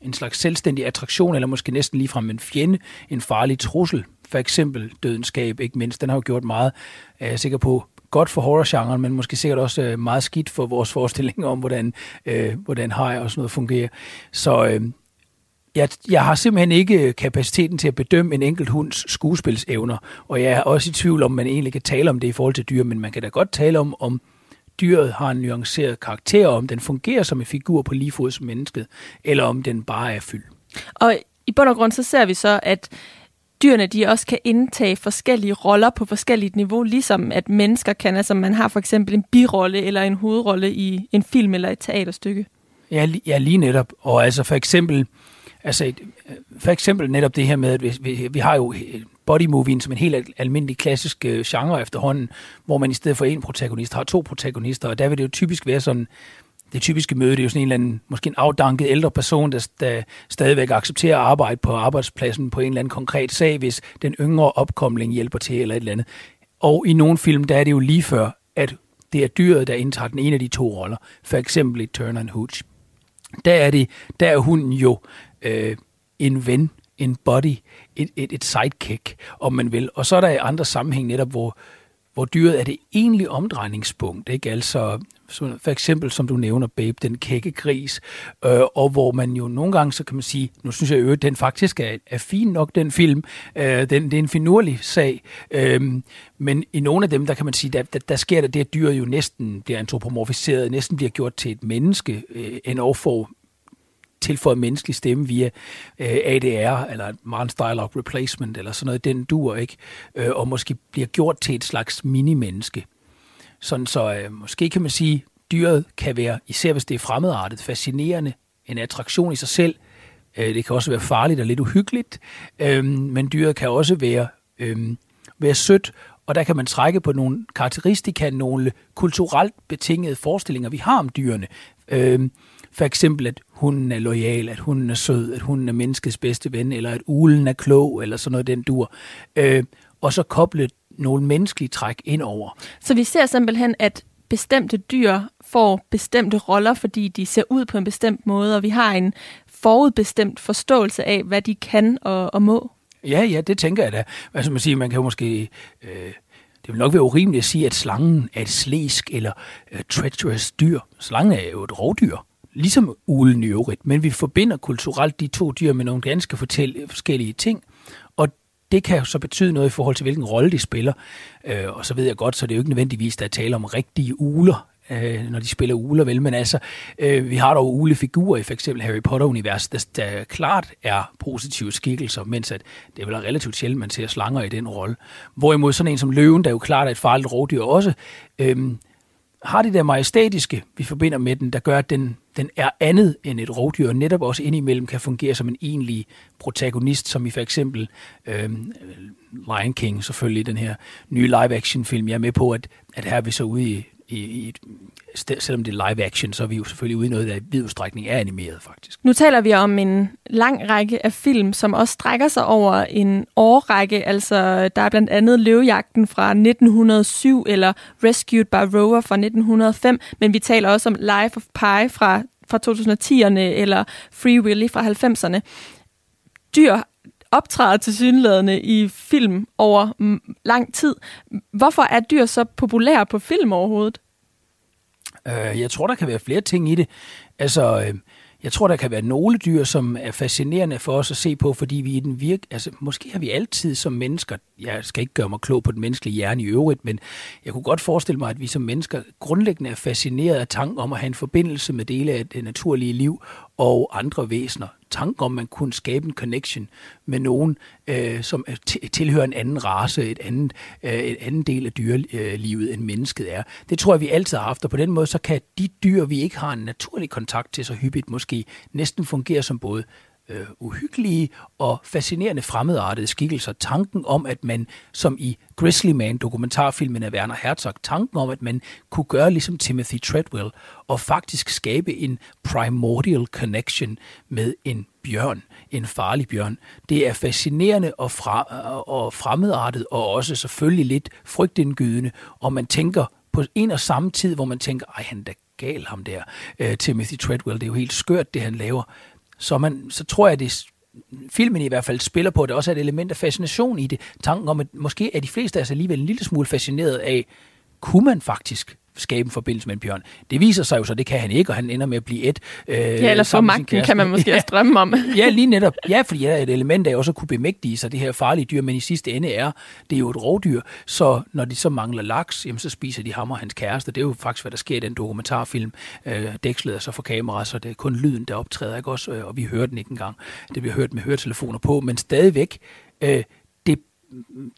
en slags selvstændig attraktion, eller måske næsten ligefrem en fjende, en farlig trussel. For eksempel dødenskab, ikke mindst. Den har jo gjort meget, er jeg sikker på, godt for horrorgenren, men måske sikkert også øh, meget skidt for vores forestillinger om, hvordan, øh, hvordan hej og sådan noget fungerer. Så øh, jeg, jeg har simpelthen ikke øh, kapaciteten til at bedømme en enkelt hunds skuespilsevner, og jeg er også i tvivl om, man egentlig kan tale om det i forhold til dyr, men man kan da godt tale om, om dyret har en nuanceret karakter, om den fungerer som en figur på lige fod som mennesket, eller om den bare er fyld. Og i bund og grund så ser vi så, at dyrene de også kan indtage forskellige roller på forskelligt niveau, ligesom at mennesker kan. Altså man har for eksempel en birolle eller en hovedrolle i en film eller et teaterstykke. Ja, ja lige netop. Og altså for eksempel, altså for eksempel netop det her med, at vi, vi, vi har jo bodymovien som en helt almindelig klassisk øh, genre efterhånden, hvor man i stedet for en protagonist har to protagonister, og der vil det jo typisk være sådan, det typiske møde, det er jo sådan en eller anden, måske en afdanket ældre person, der, der stadigvæk accepterer at arbejde på arbejdspladsen på en eller anden konkret sag, hvis den yngre opkomling hjælper til eller et eller andet. Og i nogle film, der er det jo lige før, at det er dyret, der indtager den ene af de to roller. For eksempel i Turner and Hooch. Der er, det, der er hunden jo øh, en ven, en body, et, et, et sidekick, om man vil. Og så er der i andre sammenhæng netop, hvor, hvor dyret er det egentlige omdrejningspunkt. Ikke? Altså, for eksempel, som du nævner, Babe, den kække gris, øh, og hvor man jo nogle gange, så kan man sige, nu synes jeg jo, at den faktisk er, er fin nok, den film. Øh, den, det er en finurlig sag. Øh, men i nogle af dem, der kan man sige, der, der, der sker der det, at dyret jo næsten bliver antropomorfiseret, næsten bliver gjort til et menneske, øh, en får tilføjet menneskelig stemme via øh, ADR, eller Advanced Dialogue Replacement, eller sådan noget, den dur, ikke? Øh, og måske bliver gjort til et slags mini-menneske. Sådan så øh, måske kan man sige, dyret kan være, især hvis det er fremmedartet, fascinerende, en attraktion i sig selv. Øh, det kan også være farligt og lidt uhyggeligt, øh, men dyret kan også være, øh, være sødt, og der kan man trække på nogle karakteristika, nogle kulturelt betingede forestillinger, vi har om dyrene. Øh, for eksempel, at hunden er lojal, at hunden er sød, at hunden er menneskets bedste ven, eller at ulen er klog, eller sådan noget den dur. Øh, og så koble nogle menneskelige træk ind over. Så vi ser simpelthen, at bestemte dyr får bestemte roller, fordi de ser ud på en bestemt måde, og vi har en forudbestemt forståelse af, hvad de kan og, og må. Ja, ja, det tænker jeg da. Altså man siger, man kan jo måske... Øh, det vil nok være urimeligt at sige, at slangen er et slæsk eller uh, treacherous dyr. Slangen er jo et rovdyr, ligesom ulen i øvrigt. Men vi forbinder kulturelt de to dyr med nogle ganske forskellige ting. Og det kan jo så betyde noget i forhold til, hvilken rolle de spiller. Øh, og så ved jeg godt, så det er jo ikke nødvendigvis, der er tale om rigtige uler, øh, når de spiller uler, vel? Men altså, øh, vi har dog ulefigurer i for eksempel Harry Potter-universet, der, der klart er positive skikkelser, mens at det er vel relativt sjældent, man ser slanger i den rolle. Hvorimod sådan en som løven, der jo klart er et farligt rovdyr også, øh, har det der majestatiske, vi forbinder med den, der gør, at den, den er andet end et rovdyr, og netop også indimellem kan fungere som en egentlig protagonist, som i for eksempel øh, Lion King, selvfølgelig den her nye live-action-film. Jeg er med på, at, at her er vi så ude i i, i et, selvom det er live action, så er vi jo selvfølgelig ude i noget, der i vid udstrækning er animeret faktisk. Nu taler vi om en lang række af film, som også strækker sig over en årrække. Altså, der er blandt andet Løvejagten fra 1907, eller Rescued by Rover fra 1905, men vi taler også om Life of Pi fra, fra 2010'erne, eller Free Willy fra 90'erne. Dyr optræder til synlædende i film over lang tid. Hvorfor er dyr så populære på film overhovedet? Øh, jeg tror, der kan være flere ting i det. Altså, øh, jeg tror, der kan være nogle dyr, som er fascinerende for os at se på, fordi vi i den virk... Altså, måske har vi altid som mennesker... Jeg skal ikke gøre mig klog på den menneskelige hjerne i øvrigt, men jeg kunne godt forestille mig, at vi som mennesker grundlæggende er fascineret af tanken om at have en forbindelse med dele af det naturlige liv og andre væsener tanke om, at man kunne skabe en connection med nogen, øh, som tilhører en anden race, et andet, øh, et andet del af dyrelivet, end mennesket er. Det tror jeg, vi altid har haft, og på den måde, så kan de dyr, vi ikke har en naturlig kontakt til så hyppigt, måske næsten fungere som både øh, uhyggelige og fascinerende fremmedartede skikkelser. Tanken om, at man, som i Grizzly Man, dokumentarfilmen af Werner Herzog, tanken om, at man kunne gøre ligesom Timothy Treadwell og faktisk skabe en primordial connection med en bjørn, en farlig bjørn. Det er fascinerende og, fra, øh, og fremmedartet og også selvfølgelig lidt frygtindgydende, og man tænker på en og samme tid, hvor man tænker, ej, han er da gal ham der, øh, Timothy Treadwell, det er jo helt skørt, det han laver så, man, så tror jeg, at det filmen i hvert fald spiller på, at det også er et element af fascination i det. Tanken om, at måske er de fleste af os alligevel en lille smule fascineret af, kunne man faktisk skabe en forbindelse med en bjørn. Det viser sig jo så, det kan han ikke, og han ender med at blive et. Øh, ja, eller så magten kan man måske ja. også drømme om. ja, lige netop. Ja, fordi er et element af også at kunne bemægtige sig det her farlige dyr, men i sidste ende er det er jo et rovdyr, så når de så mangler laks, jamen så spiser de ham og hans kæreste. Det er jo faktisk, hvad der sker i den dokumentarfilm. Øh, dækslet er så for kamera, så det er kun lyden, der optræder, ikke også? Øh, og vi hører den ikke engang. Det bliver hørt med høretelefoner på, men stadigvæk, øh, det,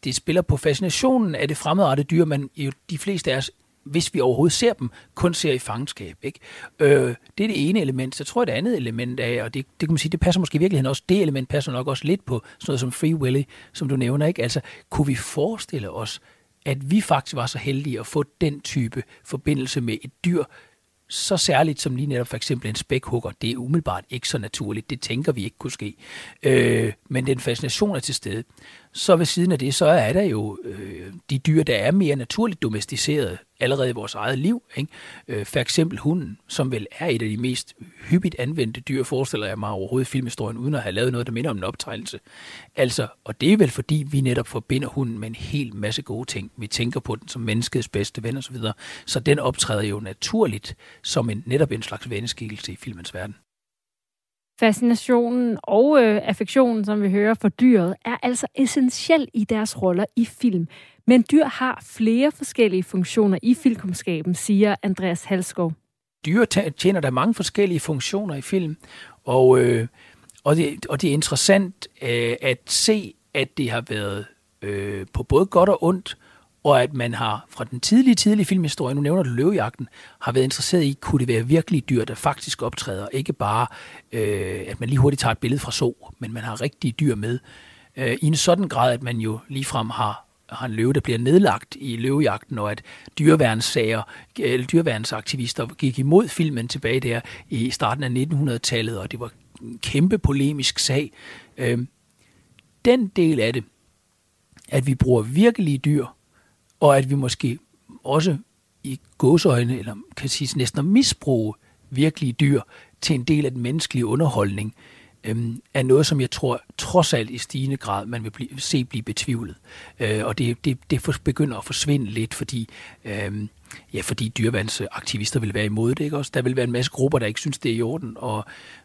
det spiller på fascinationen af det fremadrettede dyr, man jo de fleste af os hvis vi overhovedet ser dem, kun ser i fangenskab. Ikke? Øh, det er det ene element. Så tror jeg, det andet element af, og det, det kan man sige, det passer måske i virkeligheden også, det element passer nok også lidt på sådan noget som Free Willy, som du nævner. Ikke? Altså, kunne vi forestille os, at vi faktisk var så heldige at få den type forbindelse med et dyr, så særligt som lige netop for eksempel en spækhugger, det er umiddelbart ikke så naturligt. Det tænker vi ikke kunne ske. Øh, men den fascination er til stede. Så ved siden af det, så er der jo øh, de dyr, der er mere naturligt domesticeret allerede i vores eget liv. Ikke? Øh, for eksempel hunden, som vel er et af de mest hyppigt anvendte dyr, forestiller jeg mig overhovedet i filmhistorien, uden at have lavet noget, der minder om en optegnelse. Altså, og det er vel fordi, vi netop forbinder hunden med en hel masse gode ting. Vi tænker på den som menneskets bedste ven osv. Så, videre. så den optræder jo naturligt som en, netop en slags venneskikkelse i filmens verden. Fascinationen og øh, affektionen, som vi hører for dyret, er altså essentiel i deres roller i film. Men dyr har flere forskellige funktioner i filmskaben, siger Andreas Halskov. Dyr tjener der mange forskellige funktioner i film, og, øh, og, det, og det er interessant øh, at se, at det har været øh, på både godt og ondt, og at man har fra den tidlige, tidlige filmhistorie, nu nævner du løvejagten, har været interesseret i, kunne det være virkelig dyr, der faktisk optræder, ikke bare, øh, at man lige hurtigt tager et billede fra så, men man har rigtige dyr med, øh, i en sådan grad, at man jo ligefrem har har en løve, der bliver nedlagt i løvejagten, og at dyreværnssager, eller dyreværnsaktivister gik imod filmen tilbage der i starten af 1900-tallet, og det var en kæmpe polemisk sag. Øh, den del af det, at vi bruger virkelige dyr og at vi måske også i gåsøjne, eller kan sige næsten at misbruge virkelige dyr til en del af den menneskelige underholdning, øhm, er noget, som jeg tror trods alt i stigende grad, man vil blive, se blive betvivlet. Øh, og det, det, det begynder at forsvinde lidt, fordi, øh, ja, fordi dyrvandsaktivister vil være imod det. Ikke? Også, der vil være en masse grupper, der ikke synes, det er i orden, og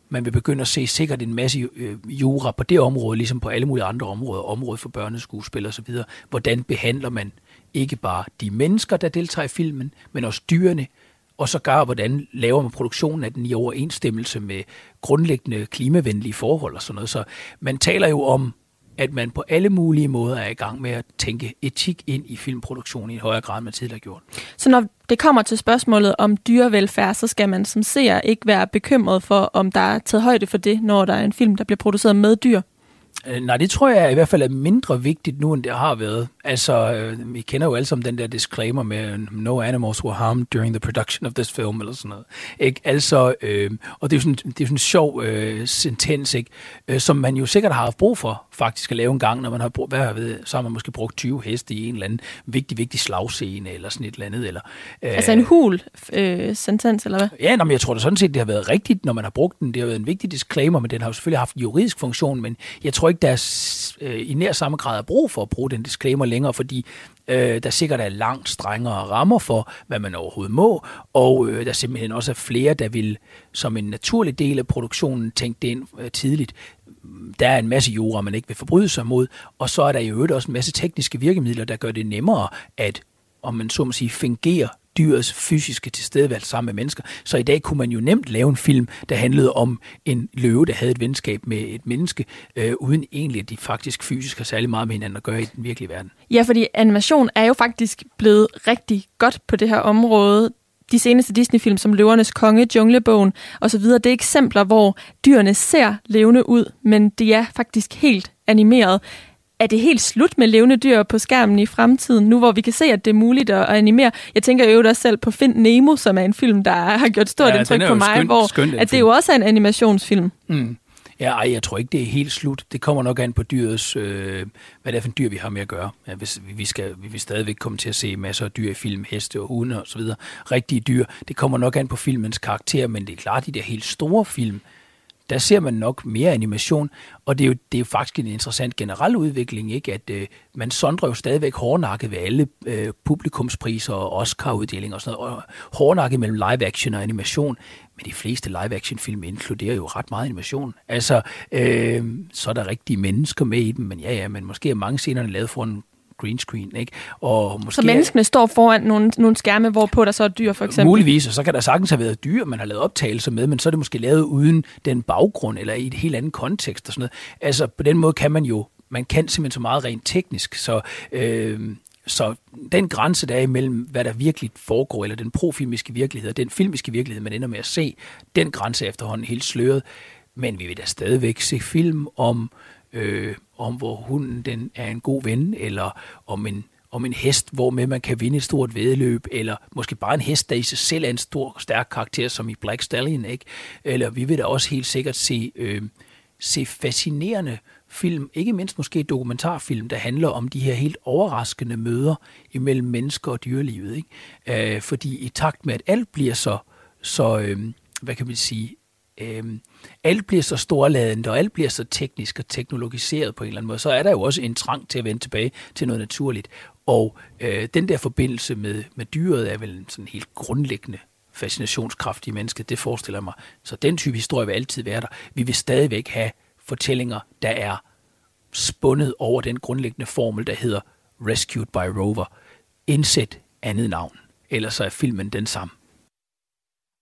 man vil begynde at se sikkert en masse øh, jura på det område, ligesom på alle mulige andre områder, område for børneskuespil og så videre. Hvordan behandler man ikke bare de mennesker, der deltager i filmen, men også dyrene, og så gør, hvordan laver man produktionen af den i overensstemmelse med grundlæggende klimavenlige forhold og sådan noget. Så man taler jo om, at man på alle mulige måder er i gang med at tænke etik ind i filmproduktionen i en højere grad, end man tidligere gjort. Så når det kommer til spørgsmålet om dyrevelfærd, så skal man som seer ikke være bekymret for, om der er taget højde for det, når der er en film, der bliver produceret med dyr? Øh, nej, det tror jeg i hvert fald er mindre vigtigt nu, end det har været. Altså, øh, vi kender jo alle sammen den der disclaimer med, no animals were harmed during the production of this film, eller sådan noget. Ikke? Altså, øh, og det er jo sådan, det er sådan en sjov øh, sentens, ikke? Øh, som man jo sikkert har haft brug for, faktisk at lave en gang, når man har brugt, hvad jeg ved, så har man måske brugt 20 heste i en eller anden vigtig, vigtig slagscene, eller sådan et eller andet. Eller, øh, altså en hul øh, sentens, eller hvad? Ja, nå, men jeg tror da sådan set, det har været rigtigt, når man har brugt den. Det har været en vigtig disclaimer, men den har jo selvfølgelig haft en juridisk funktion, men jeg tror ikke, der er øh, i nær samme grad er brug for at bruge den disclaimer længere, fordi øh, der sikkert er langt strengere rammer for, hvad man overhovedet må, og øh, der simpelthen også er flere, der vil som en naturlig del af produktionen tænke det ind øh, tidligt. Der er en masse jura, man ikke vil forbryde sig mod, og så er der i øvrigt også en masse tekniske virkemidler, der gør det nemmere at om man så må sige, fingere dyrets fysiske tilstedeværelse sammen med mennesker. Så i dag kunne man jo nemt lave en film, der handlede om en løve, der havde et venskab med et menneske, øh, uden egentlig at de faktisk fysisk har særlig meget med hinanden at gøre i den virkelige verden. Ja, fordi animation er jo faktisk blevet rigtig godt på det her område de seneste Disney-film som Løvernes Konge, Junglebogen osv., det er eksempler, hvor dyrene ser levende ud, men de er faktisk helt animeret er det helt slut med levende dyr på skærmen i fremtiden, nu hvor vi kan se, at det er muligt at animere? Jeg tænker jo også selv på Find Nemo, som er en film, der har gjort stort ja, indtryk på mig, skønt, hvor skønt, at det jo også er en animationsfilm. Mm. Ja, ej, jeg tror ikke, det er helt slut. Det kommer nok an på dyrets, øh, hvad det er for en dyr, vi har med at gøre. Ja, hvis, vi, skal, vi vil stadigvæk komme til at se masser af dyr i film, heste og hunde og så videre. Rigtige dyr. Det kommer nok an på filmens karakter, men det er klart, de der helt store film, der ser man nok mere animation, og det er jo, det er jo faktisk en interessant generel udvikling, ikke? at øh, man sondrer jo stadigvæk hårdnakket ved alle øh, publikumspriser og Oscar-uddelinger og sådan noget, og hårdnakket mellem live-action og animation, men de fleste live-action-film inkluderer jo ret meget animation. Altså, øh, så er der rigtige mennesker med i dem, men ja, ja, men måske er mange scenerne lavet for en green screen. Ikke? Og måske så menneskene står foran nogle, nogle skærme, hvorpå der så er dyr, for eksempel? Muligvis, og så kan der sagtens have været dyr, man har lavet optagelser med, men så er det måske lavet uden den baggrund, eller i et helt andet kontekst og sådan noget. Altså, på den måde kan man jo, man kan simpelthen så meget rent teknisk, så... Øh, så den grænse, der er imellem, hvad der virkelig foregår, eller den profilmiske virkelighed, og den filmiske virkelighed, man ender med at se, den grænse er efterhånden helt sløret. Men vi vil da stadigvæk se film om øh, om hvor hunden den er en god ven, eller om en, om en hest, hvor med man kan vinde et stort vedløb, eller måske bare en hest, der i sig selv er en stor, stærk karakter, som i Black Stallion, ikke? Eller vi vil da også helt sikkert se, øh, se fascinerende film, ikke mindst måske dokumentarfilm, der handler om de her helt overraskende møder imellem mennesker og dyrelivet. Ikke? Øh, fordi i takt med, at alt bliver så, så øh, hvad kan man sige, øh, alt bliver så storladent, og alt bliver så teknisk og teknologiseret på en eller anden måde, så er der jo også en trang til at vende tilbage til noget naturligt. Og øh, den der forbindelse med, med dyret er vel en sådan helt grundlæggende fascinationskraft i mennesket, det forestiller mig. Så den type historie vil altid være der. Vi vil stadigvæk have fortællinger, der er spundet over den grundlæggende formel, der hedder Rescued by Rover. Indsæt andet navn, ellers så er filmen den samme.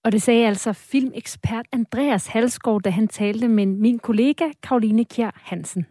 Og det sagde altså filmekspert Andreas Halsgaard, da han talte med min kollega Karoline Kjær Hansen.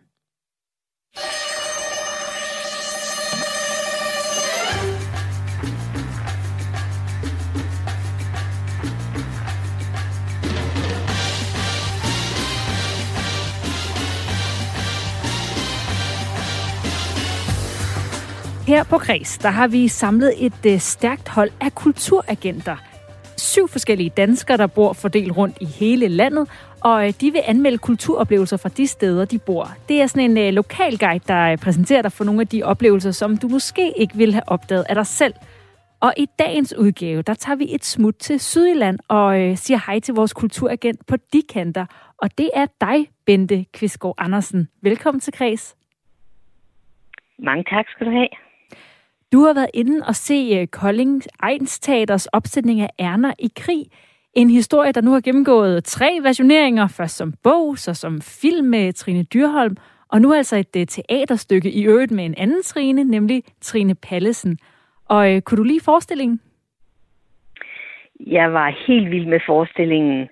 Her på Græs, der har vi samlet et øh, stærkt hold af kulturagenter – syv forskellige danskere, der bor fordelt rundt i hele landet, og øh, de vil anmelde kulturoplevelser fra de steder, de bor. Det er sådan en øh, lokal guide, der øh, præsenterer dig for nogle af de oplevelser, som du måske ikke ville have opdaget af dig selv. Og i dagens udgave, der tager vi et smut til Sydjylland og øh, siger hej til vores kulturagent på de kanter. Og det er dig, Bente Kvistgaard Andersen. Velkommen til Kreds. Mange tak skal du have. Du har været inde og se øh, Kolding Egnsteaters opsætning af Erner i krig. En historie, der nu har gennemgået tre versioneringer, først som bog, så som film med Trine Dyrholm, og nu altså et øh, teaterstykke i øvrigt med en anden Trine, nemlig Trine Pallesen. Og øh, kunne du lige forestillingen? Jeg var helt vild med forestillingen,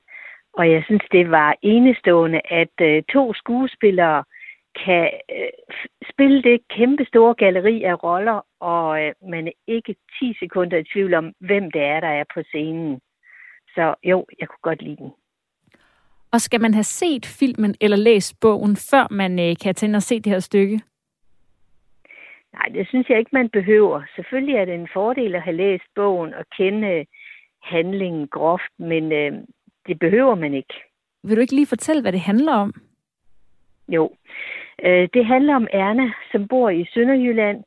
og jeg synes, det var enestående, at øh, to skuespillere kan øh, spille det kæmpe store galleri af roller, og øh, man er ikke 10 sekunder i tvivl om, hvem det er, der er på scenen. Så jo, jeg kunne godt lide den. Og skal man have set filmen eller læst bogen, før man øh, kan tænde og se det her stykke? Nej, det synes jeg ikke, man behøver. Selvfølgelig er det en fordel at have læst bogen og kende handlingen groft, men øh, det behøver man ikke. Vil du ikke lige fortælle, hvad det handler om? Jo, Øh, det handler om Erna, som bor i Sønderjylland.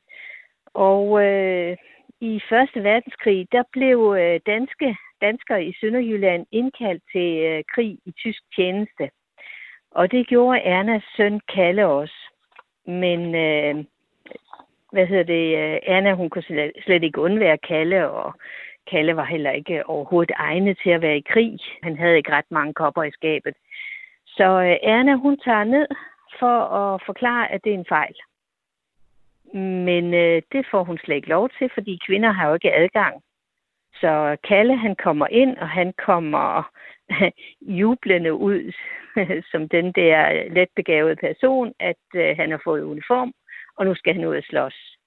Og øh, i Første Verdenskrig, der blev øh, danske danskere i Sønderjylland indkaldt til øh, krig i tysk tjeneste. Og det gjorde Ernas søn Kalle også. Men øh, hvad hedder det, øh, Erna, hun kunne slet, slet ikke undvære Kalle, og Kalle var heller ikke overhovedet egnet til at være i krig. Han havde ikke ret mange kopper i skabet. Så øh, Erna, hun tager ned for at forklare, at det er en fejl. Men øh, det får hun slet ikke lov til, fordi kvinder har jo ikke adgang. Så Kalle, han kommer ind, og han kommer jublende ud som den der letbegavede person, at øh, han har fået uniform, og nu skal han ud og slås.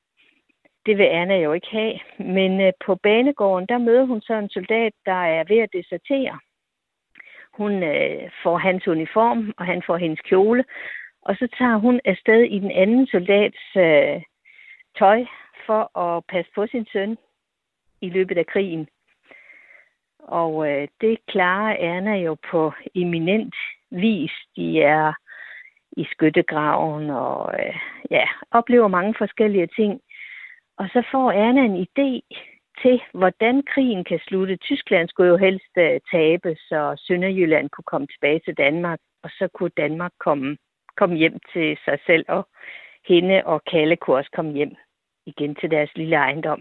Det vil Anna jo ikke have. Men øh, på banegården, der møder hun så en soldat, der er ved at desertere. Hun øh, får hans uniform, og han får hendes kjole, og så tager hun afsted i den anden soldats øh, tøj for at passe på sin søn i løbet af krigen. Og øh, det klarer Erna jo på eminent vis. De er i skyttegraven og øh, ja, oplever mange forskellige ting. Og så får Erna en idé til, hvordan krigen kan slutte. Tyskland skulle jo helst øh, tabe, så Sønderjylland kunne komme tilbage til Danmark, og så kunne Danmark komme komme hjem til sig selv, og hende og Kalle kunne også komme hjem igen til deres lille ejendom.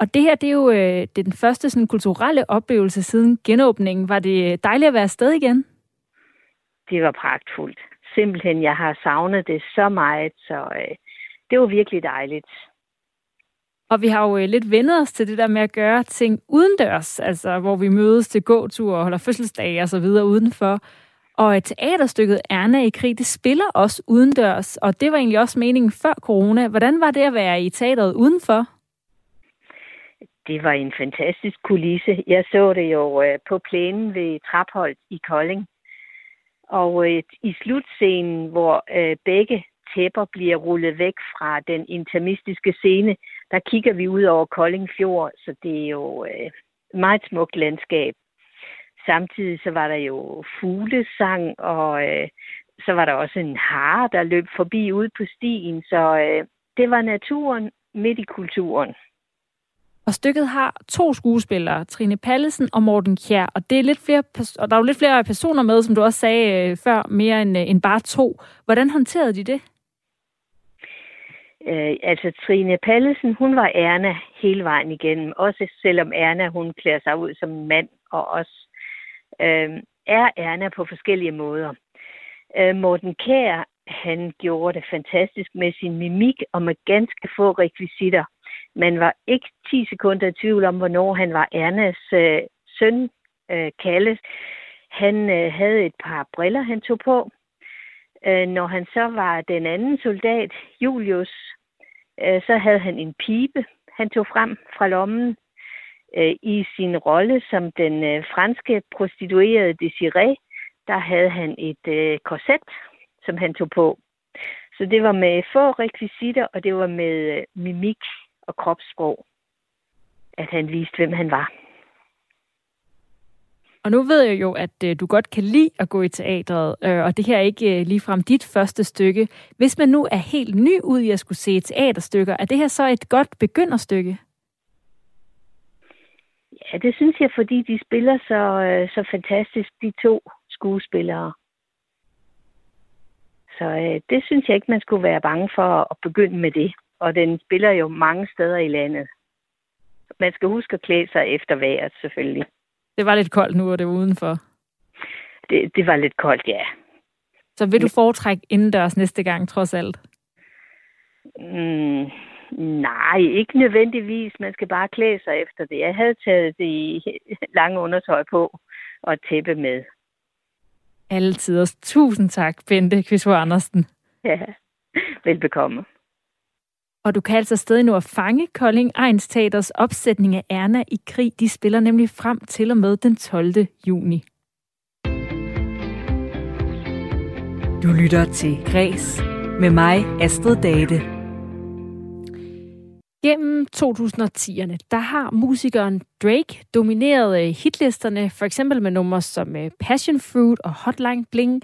Og det her, det er jo øh, det er den første sådan, kulturelle oplevelse siden genåbningen. Var det dejligt at være afsted igen? Det var pragtfuldt. Simpelthen, jeg har savnet det så meget, så øh, det var virkelig dejligt. Og vi har jo øh, lidt vendt os til det der med at gøre ting udendørs, altså hvor vi mødes til gåtur og holder fødselsdage og så videre udenfor. Og teaterstykket Erna i krig, det spiller også udendørs, og det var egentlig også meningen før corona. Hvordan var det at være i teateret udenfor? Det var en fantastisk kulisse. Jeg så det jo øh, på plænen ved Trapholdt i Kolding. Og øh, i slutscenen, hvor øh, begge tæpper bliver rullet væk fra den intermistiske scene, der kigger vi ud over Kolding Fjord, så det er jo et meget smukt landskab samtidig så var der jo fuglesang, og øh, så var der også en hare, der løb forbi ude på stien. Så øh, det var naturen midt i kulturen. Og stykket har to skuespillere, Trine Pallesen og Morten Kjær, og, det er lidt flere, og der er jo lidt flere personer med, som du også sagde øh, før, mere end, øh, end bare to. Hvordan håndterede de det? Øh, altså Trine Pallesen, hun var Erna hele vejen igennem, også selvom Erna, hun klæder sig ud som en mand, og også øh, er Erna på forskellige måder. Øh, Morten Kær, han gjorde det fantastisk med sin mimik og med ganske få rekvisitter. Man var ikke 10 sekunder i tvivl om, hvornår han var Ernas øh, søn, øh, Kalle. Han øh, havde et par briller, han tog på. Øh, når han så var den anden soldat, Julius, øh, så havde han en pibe, han tog frem fra lommen øh, i sin rolle som den øh, franske prostituerede Desiree, der havde han et øh, korset, som han tog på. Så det var med få rekvisitter, og det var med øh, mimik og kropssprog, at han viste, hvem han var. Og nu ved jeg jo, at øh, du godt kan lide at gå i teatret, øh, og det her er ikke øh, ligefrem dit første stykke. Hvis man nu er helt ny ud i at skulle se teaterstykker, er det her så et godt begynderstykke? Ja, det synes jeg, fordi de spiller så, øh, så fantastisk, de to skuespillere. Så øh, det synes jeg ikke, man skulle være bange for at begynde med det. Og den spiller jo mange steder i landet. Man skal huske at klæde sig efter vejret, selvfølgelig. Det var lidt koldt nu, og det var udenfor. Det, det var lidt koldt, ja. Så vil du foretrække indendørs næste gang, trods alt? Mm, nej, ikke nødvendigvis. Man skal bare klæde sig efter det. Jeg havde taget det lange undertøj på og et tæppe med. Altid. Tusind tak, Bente Kvisvo Andersen. Ja, velbekomme. Og du kan altså stadig nu at fange Kolding Ejns Teaters opsætning af Erna i krig. De spiller nemlig frem til og med den 12. juni. Du lytter til Græs med mig, Astrid Date. Gennem 2010'erne, der har musikeren Drake domineret øh, hitlisterne, for eksempel med numre som øh, Passion Fruit og Hotline Bling,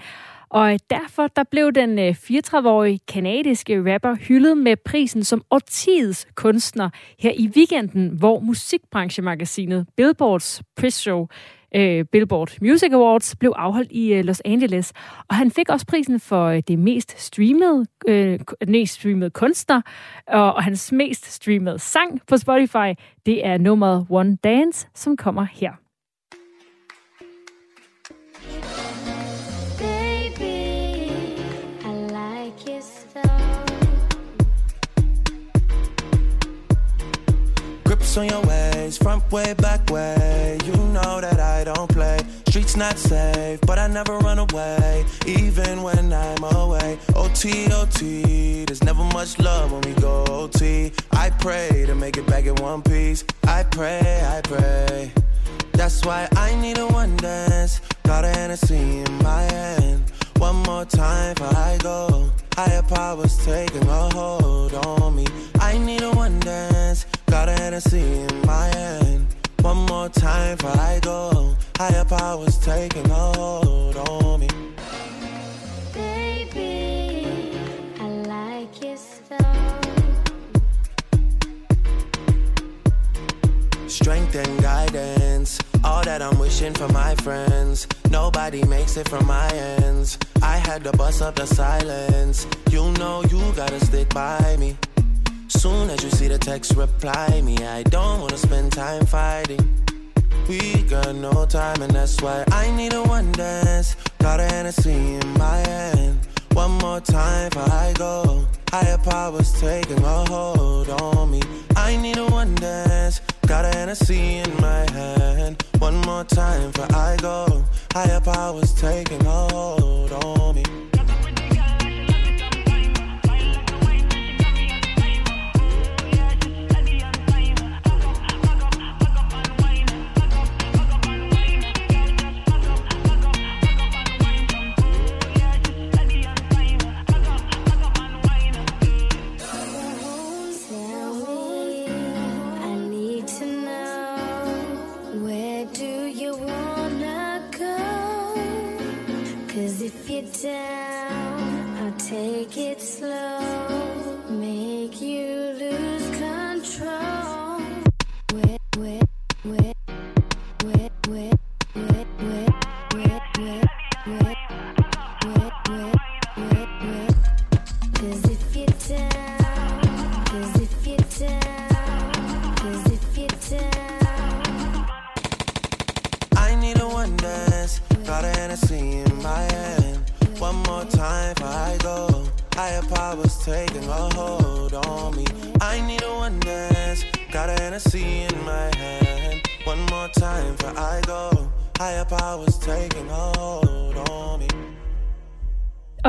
og øh, derfor der blev den 34-årige kanadiske rapper hyldet med prisen som årtiets kunstner her i weekenden, hvor musikbranchemagasinet Billboards Press Show øh, Billboard Music Awards blev afholdt i øh, Los Angeles. Og han fik også prisen for øh, det mest streamede, øh, mest streamede kunstner, og, og hans mest streamede sang på Spotify, det er nummeret One Dance, som kommer her. On your ways, front way, back way. You know that I don't play. Streets not safe, but I never run away, even when I'm away. OT, OT, there's never much love when we go OT. I pray to make it back in one piece. I pray, I pray. That's why I need a one dance. Got a Hennessy in my hand. One more time before I go. Higher powers taking a hold on me. I need a one dance. A in my hand. One more time before I go. Higher powers taking a hold on me. Baby, I like so. Strength and guidance. All that I'm wishing for my friends. Nobody makes it from my ends. I had to bust up the silence. You know you gotta stick by me. Soon as you see the text, reply me. I don't wanna spend time fighting. We got no time, and that's why I need a one dance. Got a Hennessy in my hand. One more time before I go. Higher powers taking a hold on me. I need a one dance. Got a Hennessy in my hand. One more time before I go. Higher powers taking a hold on me.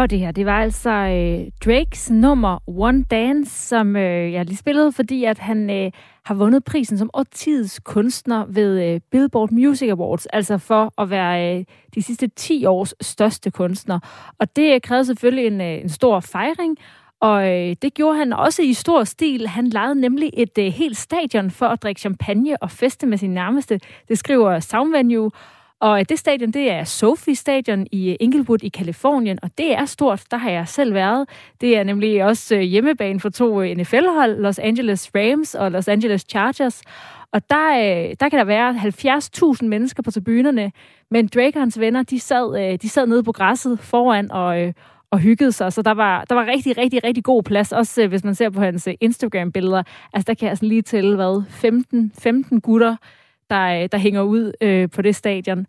Og det her, det var altså øh, Drakes nummer One Dance, som øh, jeg lige spillede, fordi at han øh, har vundet prisen som årtidets kunstner ved øh, Billboard Music Awards, altså for at være øh, de sidste 10 års største kunstner. Og det øh, krævede selvfølgelig en, øh, en stor fejring, og øh, det gjorde han også i stor stil. Han lejede nemlig et øh, helt stadion for at drikke champagne og feste med sin nærmeste. Det skriver Soundvenue. Og øh, det stadion, det er Sophie Stadion i øh, Inglewood i Kalifornien, og det er stort. Der har jeg selv været. Det er nemlig også øh, hjemmebane for to NFL-hold, Los Angeles Rams og Los Angeles Chargers. Og der, der kan der være 70.000 mennesker på tribunerne, men Drake og hans venner, de sad, de sad nede på græsset foran og, og hyggede sig. Så der var, der var rigtig, rigtig, rigtig god plads. Også hvis man ser på hans Instagram-billeder. Altså der kan jeg sådan lige tælle, hvad, 15, 15 gutter, der, øh, der hænger ud øh, på det stadion.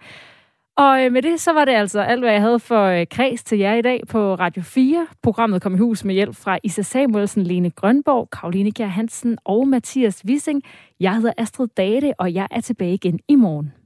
Og øh, med det, så var det altså alt, hvad jeg havde for øh, kreds til jer i dag på Radio 4. Programmet kom i hus med hjælp fra Isa Samuelsen, Lene Grønborg, Karoline Kjær Hansen og Mathias Wissing. Jeg hedder Astrid Date, og jeg er tilbage igen i morgen.